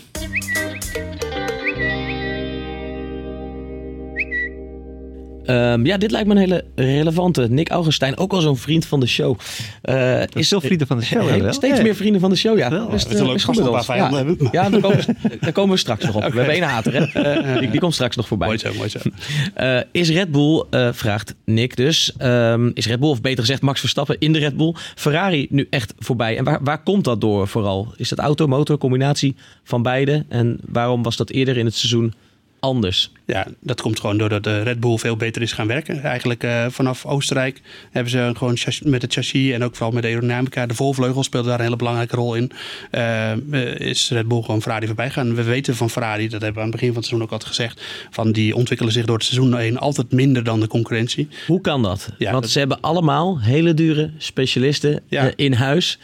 Ehm, ja, dit lijkt me een hele relevante. Nick Augustijn, ook al zo'n vriend van de show. Eh, is veel vrienden van de show, He- hè, steeds Ja. meer vrienden van de show, ja. Wel. Best, Het is eh, best we met een paar ons. vijanden ja. hebben. Ja, daar komen, we, daar komen we straks nog op. We hebben één hater, hè? die, die komt straks nog voorbij. Mooi zo, mooi zo. Eh, is Red Bull, eh, vraagt Nick dus, ehm, is Red Bull, of beter gezegd Max Verstappen in de Red Bull, Ferrari nu echt voorbij? En waar, waar komt dat door vooral? Is dat auto, motor, combinatie van beide? En waarom was dat eerder in het seizoen anders? Ja, dat komt gewoon doordat de Red Bull veel beter is gaan werken. Eigenlijk eh, vanaf Oostenrijk hebben ze gewoon met het chassis en ook vooral met de aerodynamica. De volvleugel speelde daar een hele belangrijke rol in. eh, eh, is Red Bull gewoon Ferrari voorbij gaan. We weten van Ferrari, dat hebben we aan het begin van het seizoen ook altijd gezegd. Van die ontwikkelen zich door het seizoen heen altijd minder dan de concurrentie. Hoe kan dat? Ja, Want dat- ze hebben allemaal hele dure specialisten Ja. in huis,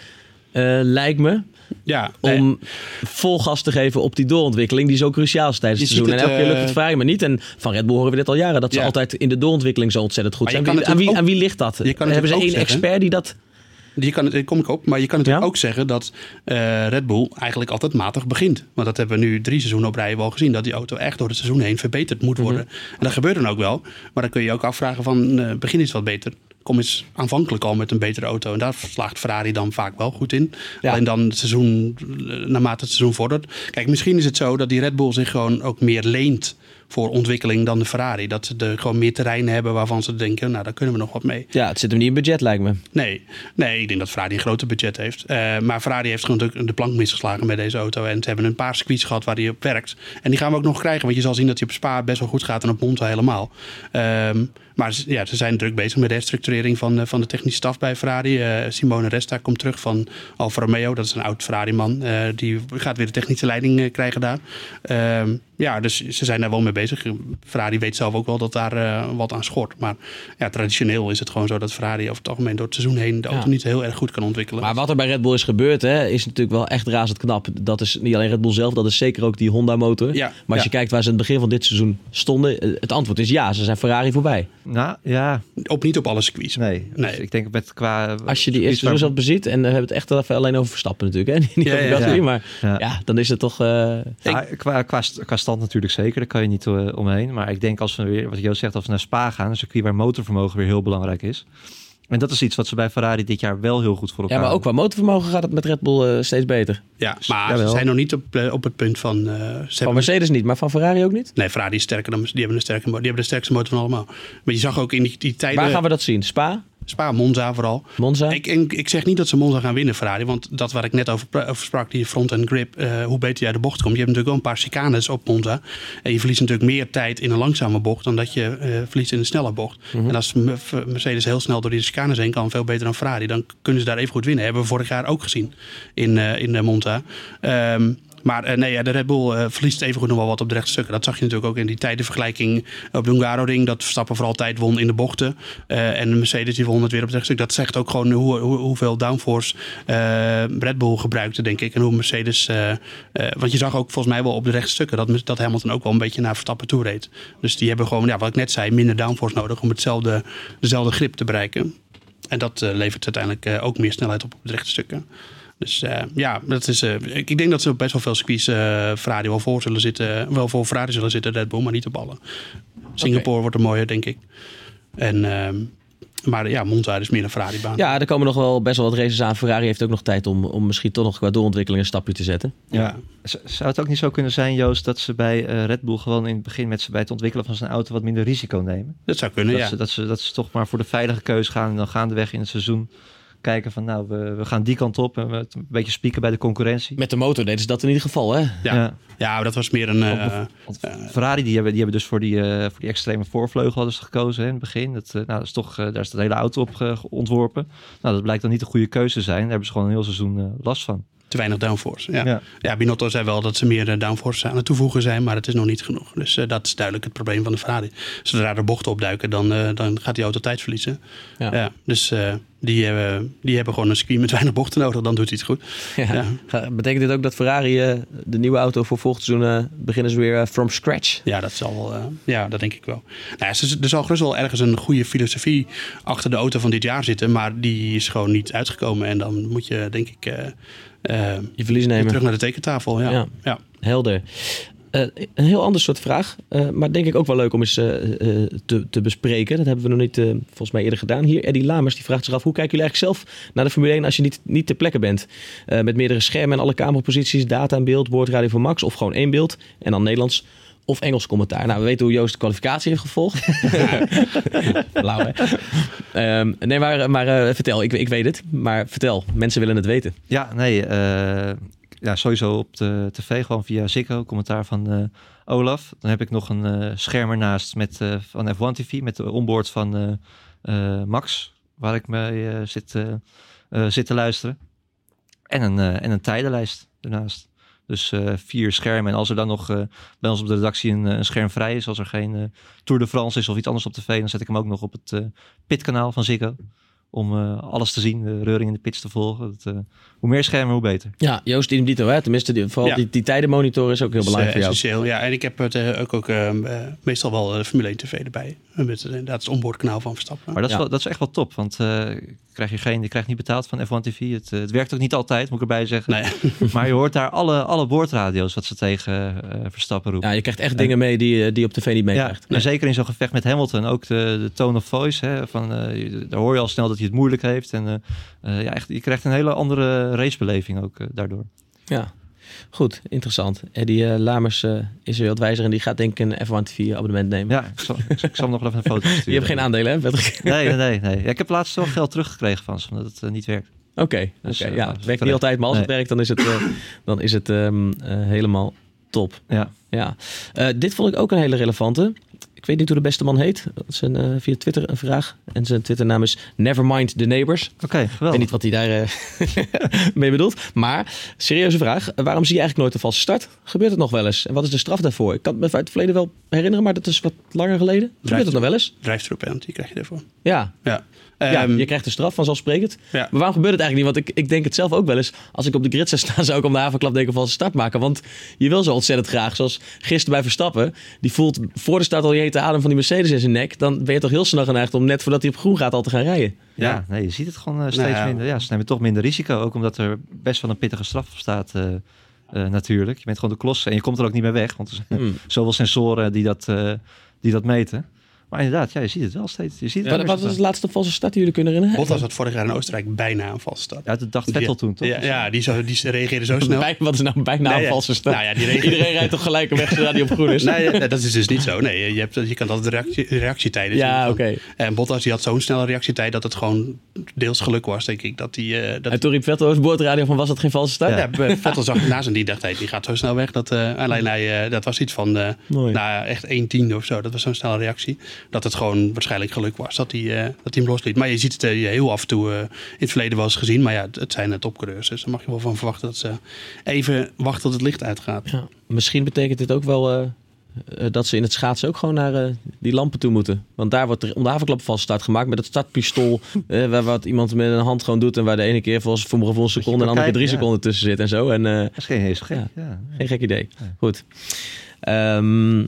lijkt me. Ja, nee. Om vol gas te geven op die doorontwikkeling die zo cruciaal is tijdens het seizoen. En elke keer lukt het eh, Ferrari maar niet. En van Red Bull horen we dit al jaren. Dat ze Ja. altijd in de doorontwikkeling zo ontzettend goed zijn. Wie- aan, wie, aan wie ligt dat? Hebben ze één zeggen- expert die dat... Je kan, het- daar kom ik op, maar je kan natuurlijk Ja? ook zeggen dat eh, Red Bull eigenlijk altijd matig begint. Want dat hebben we nu drie seizoenen op rij wel gezien. Dat die auto echt door het seizoen heen verbeterd moet worden. En dat gebeurt dan ook wel. Maar dan kun je je ook afvragen van, eh begin is wat beter. Kom eens aanvankelijk al met een betere auto. En daar slaagt Ferrari dan vaak wel goed in. Ja. Alleen dan het seizoen, naarmate het seizoen vordert. Kijk, misschien is het zo dat die Red Bull zich gewoon ook meer leent voor ontwikkeling dan de Ferrari. Dat ze er gewoon meer terrein hebben waarvan ze denken, nou daar kunnen we nog wat mee. Ja, het zit hem niet in budget lijkt me. Nee, nee, ik denk dat Ferrari een groter budget heeft. Eh, maar Ferrari heeft gewoon natuurlijk de plank misgeslagen met deze auto. En ze hebben een paar circuits gehad waar hij op werkt. En die gaan we ook nog krijgen. Want je zal zien dat hij op Spa best wel goed gaat en op Monza helemaal. Ehm, maar ze- ja, ze zijn druk bezig met de herstructurering van, eh, van de technische staf bij Ferrari. Eh, Simone Resta komt terug van Alfa Romeo. Dat is een oud Ferrari-man. Eh, die gaat weer de technische leiding krijgen daar. Ehm, ja, dus ze zijn daar wel mee bezig. Ferrari weet zelf ook wel dat daar wat aan schort. Maar ja, traditioneel is het gewoon zo dat Ferrari over het algemeen door het seizoen heen de auto Ja. niet heel erg goed kan ontwikkelen. Maar wat er bij Red Bull is gebeurd, hè, is natuurlijk wel echt razend knap. Dat is niet alleen Red Bull zelf, dat is zeker ook die Honda-motor. Ja, maar als ja. je kijkt waar ze aan het begin van dit seizoen stonden, het antwoord is ja, ze zijn Ferrari voorbij. Nou, ja. Op niet op alle circuits. Nee. Nee. Dus ik denk met qua... Als je die eerste seizoen zat beziet, en we hebben het echt even alleen over Verstappen natuurlijk, hè? niet Ja, over ja, Gasly, ja. maar ja. Ja. dan is het toch... eh, Ja, qua, qua stand natuurlijk zeker, daar kan je niet eh, omheen. Maar ik denk als we weer, wat Joost zegt, als we naar Spa gaan, een circuit waar motorvermogen weer heel belangrijk is. En dat is iets wat ze bij Ferrari dit jaar wel heel goed voor elkaar ja, maar ook qua motorvermogen gaat het met Red Bull eh, steeds beter. Ja, maar Jawel. ze zijn nog niet op, op het punt van... eh, ze Van hebben- Mercedes niet, maar van Ferrari ook niet? Nee, Ferrari is sterker dan... Die hebben, een sterke, die hebben de sterkste motor van allemaal. Maar je zag ook in die, die tijden... Waar gaan we dat zien? Spa? Spa, Monza vooral. Monza? Ik, ik, ik zeg niet dat ze Monza gaan winnen, Ferrari. Want dat waar ik net over, pra- over sprak, die front en grip, eh, hoe beter jij de bocht komt. Je hebt natuurlijk wel een paar chicanes op Monza. En je verliest natuurlijk meer tijd in een langzame bocht dan dat je eh, verliest in een snelle bocht. En als Me- Mercedes heel snel door die chicanes heen kan, veel beter dan Ferrari, dan kunnen ze daar even goed winnen. Hebben we vorig jaar ook gezien in, eh in Monza. Ehm, maar eh, nee, ja, de Red Bull eh, verliest evengoed nog wel wat op de rechte stukken. Dat zag je natuurlijk ook in die tijdenvergelijking op de Hungaroring. Dat Verstappen vooral tijd won in de bochten. Eh, en de Mercedes die won het weer op het rechte stuk. Dat zegt ook gewoon hoe, hoe, hoeveel downforce eh, Red Bull gebruikte, denk ik. En hoe Mercedes... eh, eh, want je zag ook volgens mij wel op de rechte stukken... dat, dat Hamilton ook wel een beetje naar Verstappen toe reed. Dus die hebben gewoon, ja, wat ik net zei, minder downforce nodig... om hetzelfde, dezelfde grip te bereiken. En dat eh, levert uiteindelijk eh, ook meer snelheid op op de rechte stukken. Dus eh, ja, dat is, eh, ik, ik denk dat ze op best wel veel circuits eh Ferrari wel voor zullen zitten. Wel voor Ferrari zullen zitten, Red Bull, maar niet op alle. Singapore wordt er mooier, denk ik. En, ehm, maar ja, Monza is meer een Ferrari-baan. Ja, er komen nog wel best wel wat races aan. Ferrari heeft ook nog tijd om, om misschien toch nog qua doorontwikkeling een stapje te zetten. Ja. Zou het ook niet zo kunnen zijn, Joost, dat ze bij eh, Red Bull gewoon in het begin met ze bij het ontwikkelen van zijn auto wat minder risico nemen? Dat zou kunnen, dat ja. Ze, dat, ze, dat ze toch maar voor de veilige keuze gaan en dan gaandeweg in het seizoen kijken van nou, we, we gaan die kant op en we het een beetje spieken bij de concurrentie. Met de motor deden ze dat in ieder geval, hè? Ja, Ja. dat was meer een... eh, Want Ferrari die hebben, die hebben dus voor die, eh, voor die extreme voorvleugel hadden ze gekozen hè, in het begin. Dat, eh, nou, dat is toch, eh, daar is de hele auto op ontworpen. Nou, dat blijkt dan niet de goede keuze te zijn. Daar hebben ze gewoon een heel seizoen eh, last van. te weinig downforce. Ja. Ja. Ja. Binotto zei wel dat ze meer downforce aan het toevoegen zijn, maar het is nog niet genoeg. Dus eh, dat is duidelijk het probleem van de Ferrari. Zodra er bochten opduiken, dan, eh, dan gaat die auto tijd verliezen. Ja. dus eh, die, hebben, die hebben gewoon een circuit met weinig bochten nodig, dan doet hij het goed. Ja. Betekent dit ook dat Ferrari eh, de nieuwe auto voor volgend seizoen eh, beginnen ze weer eh, from scratch? Ja, dat zal eh, ja, dat denk ik wel. Nou, ja, er zal gerust wel ergens een goede filosofie achter de auto van dit jaar zitten, maar die is gewoon niet uitgekomen. En dan moet je, denk ik, eh, eh, Je verlies nemen. terug naar de tekentafel. Ja. Ja. Ja. Helder. Eh, een heel ander soort vraag, eh, maar denk ik ook wel leuk om eens eh, eh, te, te bespreken. Dat hebben we nog niet eh, volgens mij eerder gedaan. Hier, Eddie Lamers, die vraagt zich af, hoe kijken jullie eigenlijk zelf naar de Formule 1 als je niet, niet ter plekke bent? Eh, met meerdere schermen en alle cameraposities, data en beeld, boordradio van Max of gewoon één beeld en dan Nederlands of Engels commentaar. Nou, we weten hoe Joost de kwalificatie heeft gevolgd. Lauw, hè? Ehm, nee, maar, maar eh, vertel, ik, ik weet het, maar vertel, mensen willen het weten. Ja, nee. eh, ja, sowieso op de tv gewoon via Ziggo, commentaar van eh, Olaf. Dan heb ik nog een eh, scherm ernaast met, eh, van F1 TV met de onboard van Max, waar ik mee zit, zit te luisteren. En een, en een tijdenlijst ernaast. Dus vier schermen. En als er dan nog bij ons op de redactie een, scherm vrij is, als er geen Tour de France is of iets anders op tv, dan zet ik hem ook nog op het pitkanaal van Ziggo. Om eh, alles te zien, de reuring in de pits te volgen. Dat, eh, hoe meer schermen, hoe beter. Ja, Joost idem dito, hè? Tenminste, die, vooral Ja. die, die tijdenmonitor is ook heel is, belangrijk eh, voor jou. essentieel. Ja, en ik heb het eh, ook, ook eh, eh, meestal wel eh, Formule 1 TV erbij. Eh, Met, eh, inderdaad het onboardkanaal van Verstappen. Maar dat is, Ja. wel, dat is echt wel top, want eh, krijg je, geen, je krijgt niet betaald van F1 TV. Het, eh, het werkt ook niet altijd, moet ik erbij zeggen. Nee. Maar je hoort daar alle, alle boordradio's wat ze tegen eh, Verstappen roepen. Ja, je krijgt echt dingen mee die, eh, die je op tv niet Ja, meekrijgt. en zeker in zo'n gevecht met Hamilton. Ook de, de tone of voice. Hè, van, daar hoor je al snel dat hij het moeilijk heeft. En ja, echt, je krijgt een hele andere racebeleving ook daardoor. Ja, goed, interessant. Eddie eh, Lamers eh, is weer wat wijzer en die gaat denk ik een F1 TV abonnement nemen. Ja, ik zal, ik zal hem nog wel even een foto sturen. Je hebt geen aandelen, hè? Patrick? Nee, nee, nee. Ja, ik heb laatst wel geld teruggekregen van ze, omdat het eh, niet werkt. Oké, oké. Dus, ja, het werkt niet altijd, maar als het werkt, dan is het, dan is het ehm, eh, helemaal top. Ja. Ja. Dit vond ik ook een hele relevante. Ik weet niet hoe de beste man heet. Dat is een, eh, via Twitter een vraag. En zijn Twitternaam is Nevermind the Neighbors. Oké, Ik geweldig. weet niet wat hij daar eh, mee bedoelt. Maar, serieuze vraag. Waarom zie je eigenlijk nooit een valse start? Gebeurt het nog wel eens? En wat is de straf daarvoor? Ik kan het me uit het verleden wel herinneren, maar dat is wat langer geleden. Gebeurt het nog wel eens? Drijftroep penalty krijg je ervoor. Ja. Ja. ja, Ehm, je krijgt de straf vanzelfsprekend. Ja. Maar waarom gebeurt het eigenlijk niet? Want ik, ik denk het zelf ook wel eens. Als ik op de grid zou staan, zou ik om de havenklap denken van start maken. Want je wil zo ontzettend graag. Zoals gisteren bij Verstappen. Die voelt voor de start al je hete adem van die Mercedes in zijn nek. Dan ben je toch heel snel geneigd om net voordat hij op groen gaat al te gaan rijden. Ja, Ja. nee, je ziet het gewoon eh, steeds Nou minder. Ja, ze nemen toch minder risico. Ook omdat er best wel een pittige straf op staat eh, eh, natuurlijk. Je bent gewoon de klos en je komt er ook niet meer weg. Want er zijn Hmm. zoveel sensoren die dat, eh, die dat meten. Maar inderdaad, ja, je ziet het wel steeds. Je ziet het Wat, was het laatste valse start die jullie kunnen herinneren? Bottas had vorig jaar in Oostenrijk bijna een valse start. Ja, dat dacht Vettel toen, toch? Ja, ja die, zo, die reageerde zo snel. Bij- wat is nou bijna Nee, een valse start? Nou ja, die reageerde- Iedereen rijdt toch gelijk weg zodra die op groen is? Nee, nee, dat is dus niet zo. Nee, je, hebt, je kan altijd de reactie, reactietijden zien. Ja, oké. En Bottas die had zo'n snelle reactietijd dat het gewoon deels geluk was, denk ik. Dat die, eh, dat En toen riep Vettel over de boordradio van was dat geen valse start? Ja, Vettel zag naast en die dacht, hey, die gaat zo snel weg. Dat, eh, alleen hij, eh, dat was iets van, eh, Mooi. nou, ja, echt 1 tiende of zo. Dat was zo'n snelle reactie. Dat het gewoon waarschijnlijk geluk was dat hij, eh, dat hij hem losliet. Maar je ziet het eh, heel af en toe eh, in het verleden wel eens gezien. Maar ja, het, het zijn topcoureurs. Dus daar mag je wel van verwachten dat ze even wachten tot het licht uitgaat. Ja, misschien betekent dit ook wel dat ze in het schaatsen ook gewoon naar eh, die lampen toe moeten. Want daar wordt er om de havenklap van start gemaakt met het startpistool. eh, waar wat iemand met een hand gewoon doet. En waar de ene keer volgens voor een seconde en de andere keer drie ja. seconden tussen zit en zo. En, eh, Dat is geen gek. Ja. Ja. geen gek idee. Goed. Ehm,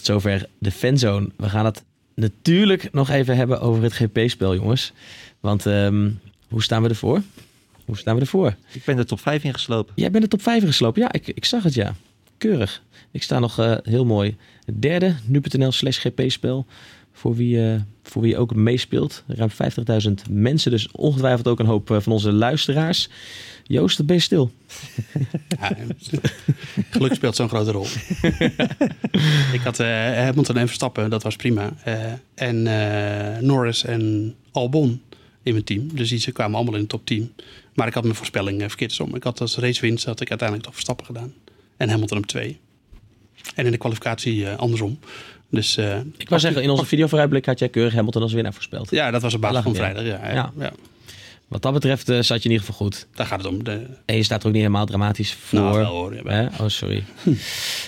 tot zover de fanzone. We gaan het natuurlijk nog even hebben over het GP-spel, jongens. Want ehm, hoe staan we ervoor? Hoe staan we ervoor? Ik ben de top 5 ingeslopen. Jij bent de top 5 geslopen. Ja, ik, ik zag het, ja. Keurig. Ik sta nog eh, heel mooi. Derde, nu.nl slash gp-spel. Voor wie, eh, voor wie ook meespeelt. Ruim 50.000 mensen. Dus ongetwijfeld ook een hoop eh, van onze luisteraars. Joost, ben je stil? Ja, geluk speelt zo'n grote rol. ik had eh Hamilton en Verstappen, dat was prima. En Norris en Albon in mijn team. Dus die ze kwamen allemaal in het top 10. Maar ik had mijn voorspelling verkeerd om. Ik had als racewinst had ik uiteindelijk toch Verstappen gedaan. En Hamilton op 2. En in de kwalificatie andersom. Dus, eh, Ik wou zeggen, in onze videovooruitblik had jij keurig Hamilton als winnaar voorspeld. Ja, dat was op basis van vrijdag. Ja, ja. Ja. Wat dat betreft eh, zat je in ieder geval goed. Daar gaat het om. De, En je staat er ook niet helemaal dramatisch voor. Nou, wel hoor, jawel. Hè? Oh, sorry.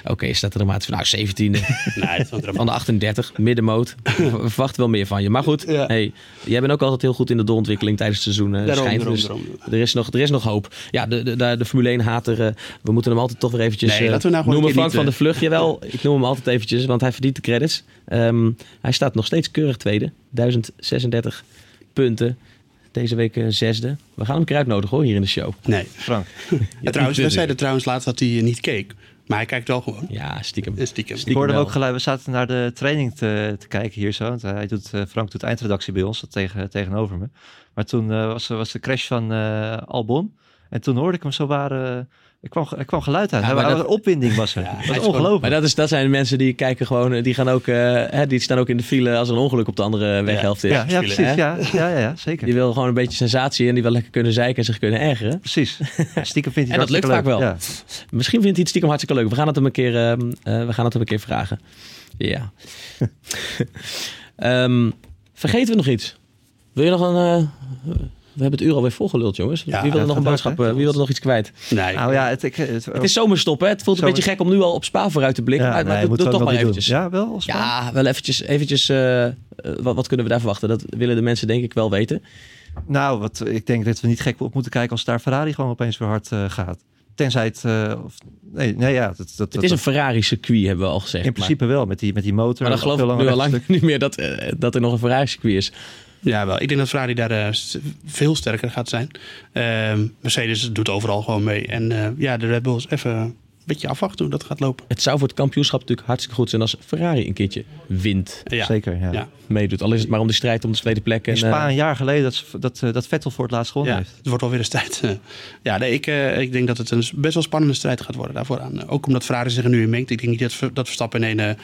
Oké, je staat er dramatisch voor. Nou, 17e. nee. Van de 38, middenmoot. We verwachten wel meer van je. Maar goed, Ja. hey, jij bent ook altijd heel goed in de doorontwikkeling tijdens het seizoen. eh, Daarom, schijnt. daarom, dus daarom. Er, is nog, er is nog hoop. Ja, de, de, de, de Formule 1-hater, eh, we moeten hem altijd toch weer eventjes Nee, laten we nou noemen. Frank niet, van de Vlucht, jawel. Ik noem hem altijd eventjes, want hij verdient de credits. Ehm, hij staat nog steeds keurig tweede. 1036 punten. Deze week eh, zesde. We gaan hem een keer uitnodigen hoor, hier in de show. Nee. Frank. Ja, trouwens, wij zeiden trouwens laatst dat hij eh, niet keek. Maar hij kijkt wel gewoon. Ja, stiekem. Eh, Stiekem. Ik hoorde wel. ook geluid. We zaten naar de training te, te kijken hier zo. Want hij doet, eh, Frank doet eindredactie bij ons, dat tegen, tegenover me. Maar toen eh, was, was de crash van eh, Albon. En toen hoorde ik hem zo waar... er, kwam, er kwam geluid uit. Ja, Er maar was dat- een opwinding was er. dat is ongelooflijk. Maar dat, is, dat zijn mensen die kijken gewoon, eh, die gaan ook, eh, hè, die staan ook in de file als er een ongeluk op de andere weghelft is. ja, ja, precies. Hè? Ja, ja, ja, ja, zeker. Die wil gewoon een beetje sensatie en die wil lekker kunnen zeiken en zich kunnen ergeren. Precies. Stiekem vindt hij En dat lukt vaak leuk. wel. Ja. Misschien vindt hij het stiekem hartstikke leuk. We gaan het hem een keer, ehm, eh, we gaan het hem een keer vragen. Ja. Ehm, vergeten we nog iets? Wil je nog een... we hebben het uur alweer volgeluld, jongens. Ja, wie wil er nog een boodschap? eh, wie wil er nog iets kwijt? Nee. Nou ja, het, ik, het, Het is zomerstop, hè? Het voelt een beetje gek om nu al op Spa vooruit te blikken. ja, maar nee, maar doe, toch maar eventjes. doen. Ja, wel. als Ja, wel eventjes. eventjes eh, wat, wat kunnen we daar verwachten? Dat willen de mensen denk ik wel weten. Nou, wat, ik denk dat we niet gek op moeten kijken als daar Ferrari gewoon opeens weer hard eh, gaat. Tenzij het... eh, of, nee, nee, ja. Dat, dat, Het dat- is een Ferrari-circuit, hebben we al gezegd. in principe wel, met die, met die motor. Maar, dan geloof ik nu al lang niet meer dat, dat er nog een Ferrari-circuit is. Ja, wel. Ik denk dat Ferrari daar eh, veel sterker gaat zijn. Ehm, Mercedes doet overal gewoon mee. En eh, ja, de Red Bulls even een beetje afwachten hoe dat gaat lopen. Het zou voor het kampioenschap natuurlijk hartstikke goed zijn als Ferrari een keertje wint. Ja. Zeker, ja. Ja. Meedoet. Al is het maar om de strijd om de tweede plek. En, In Spa eh, een jaar geleden dat, dat, dat Vettel voor het laatst gewonnen Ja, heeft. het wordt alweer eens tijd. ja, nee, ik, eh, ik denk dat het een best wel spannende strijd gaat worden daarvoor aan. Ook omdat Ferrari zich er nu in mengt. Ik denk niet dat, dat Verstappen in één eh,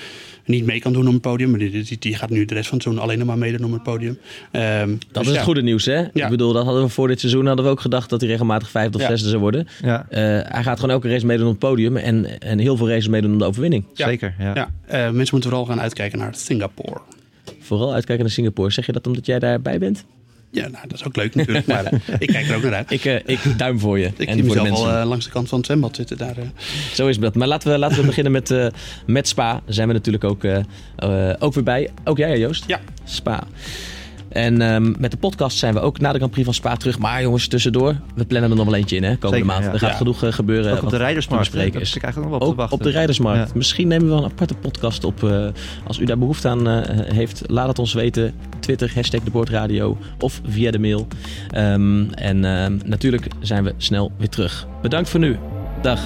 niet mee kan doen om het podium. Maar die, die, die gaat nu de rest van het seizoen alleen nog maar meedoen om het podium. Ehm, dat dus is het goede nieuws, hè? Ik bedoel, dat hadden we voor dit seizoen hadden we ook gedacht dat hij regelmatig vijfde of Ja. zesde zou worden. Ja, Eh, hij gaat gewoon elke race meedoen op het podium en, en heel veel races meedoen om de overwinning. Ja. zeker. Ja. Ja, eh, mensen moeten vooral gaan uitkijken naar Singapore. Vooral uitkijken naar Singapore. Zeg je dat omdat jij daarbij bent? Ja, nou, dat is ook leuk natuurlijk. maar ik kijk er ook naar uit. Ik, eh, ik duim voor je. Ik en zie voor mezelf al eh, langs de kant van het zwembad zitten daar. eh. Zo is dat. Maar laten we, laten we beginnen met, met Spa. Daar zijn we natuurlijk ook, ook weer bij. Ook jij, Joost? Ja. Spa. En ehm, met de podcast zijn we ook na de Grand Prix van Spa terug. Maar jongens, tussendoor, we plannen er nog wel eentje in, hè, komende Zeker, maand. ja. Er gaat Ja. genoeg eh, gebeuren. Ook op de rijdersmarkt. ik eigenlijk nog wel op te Ook wachten. op de rijdersmarkt. Ja. Misschien nemen we wel een aparte podcast op. eh, als u daar behoefte aan eh, heeft, laat het ons weten. Twitter, hashtag de Boordradio of via de mail. Ehm, en ehm, natuurlijk zijn we snel weer terug. Bedankt voor nu. Dag.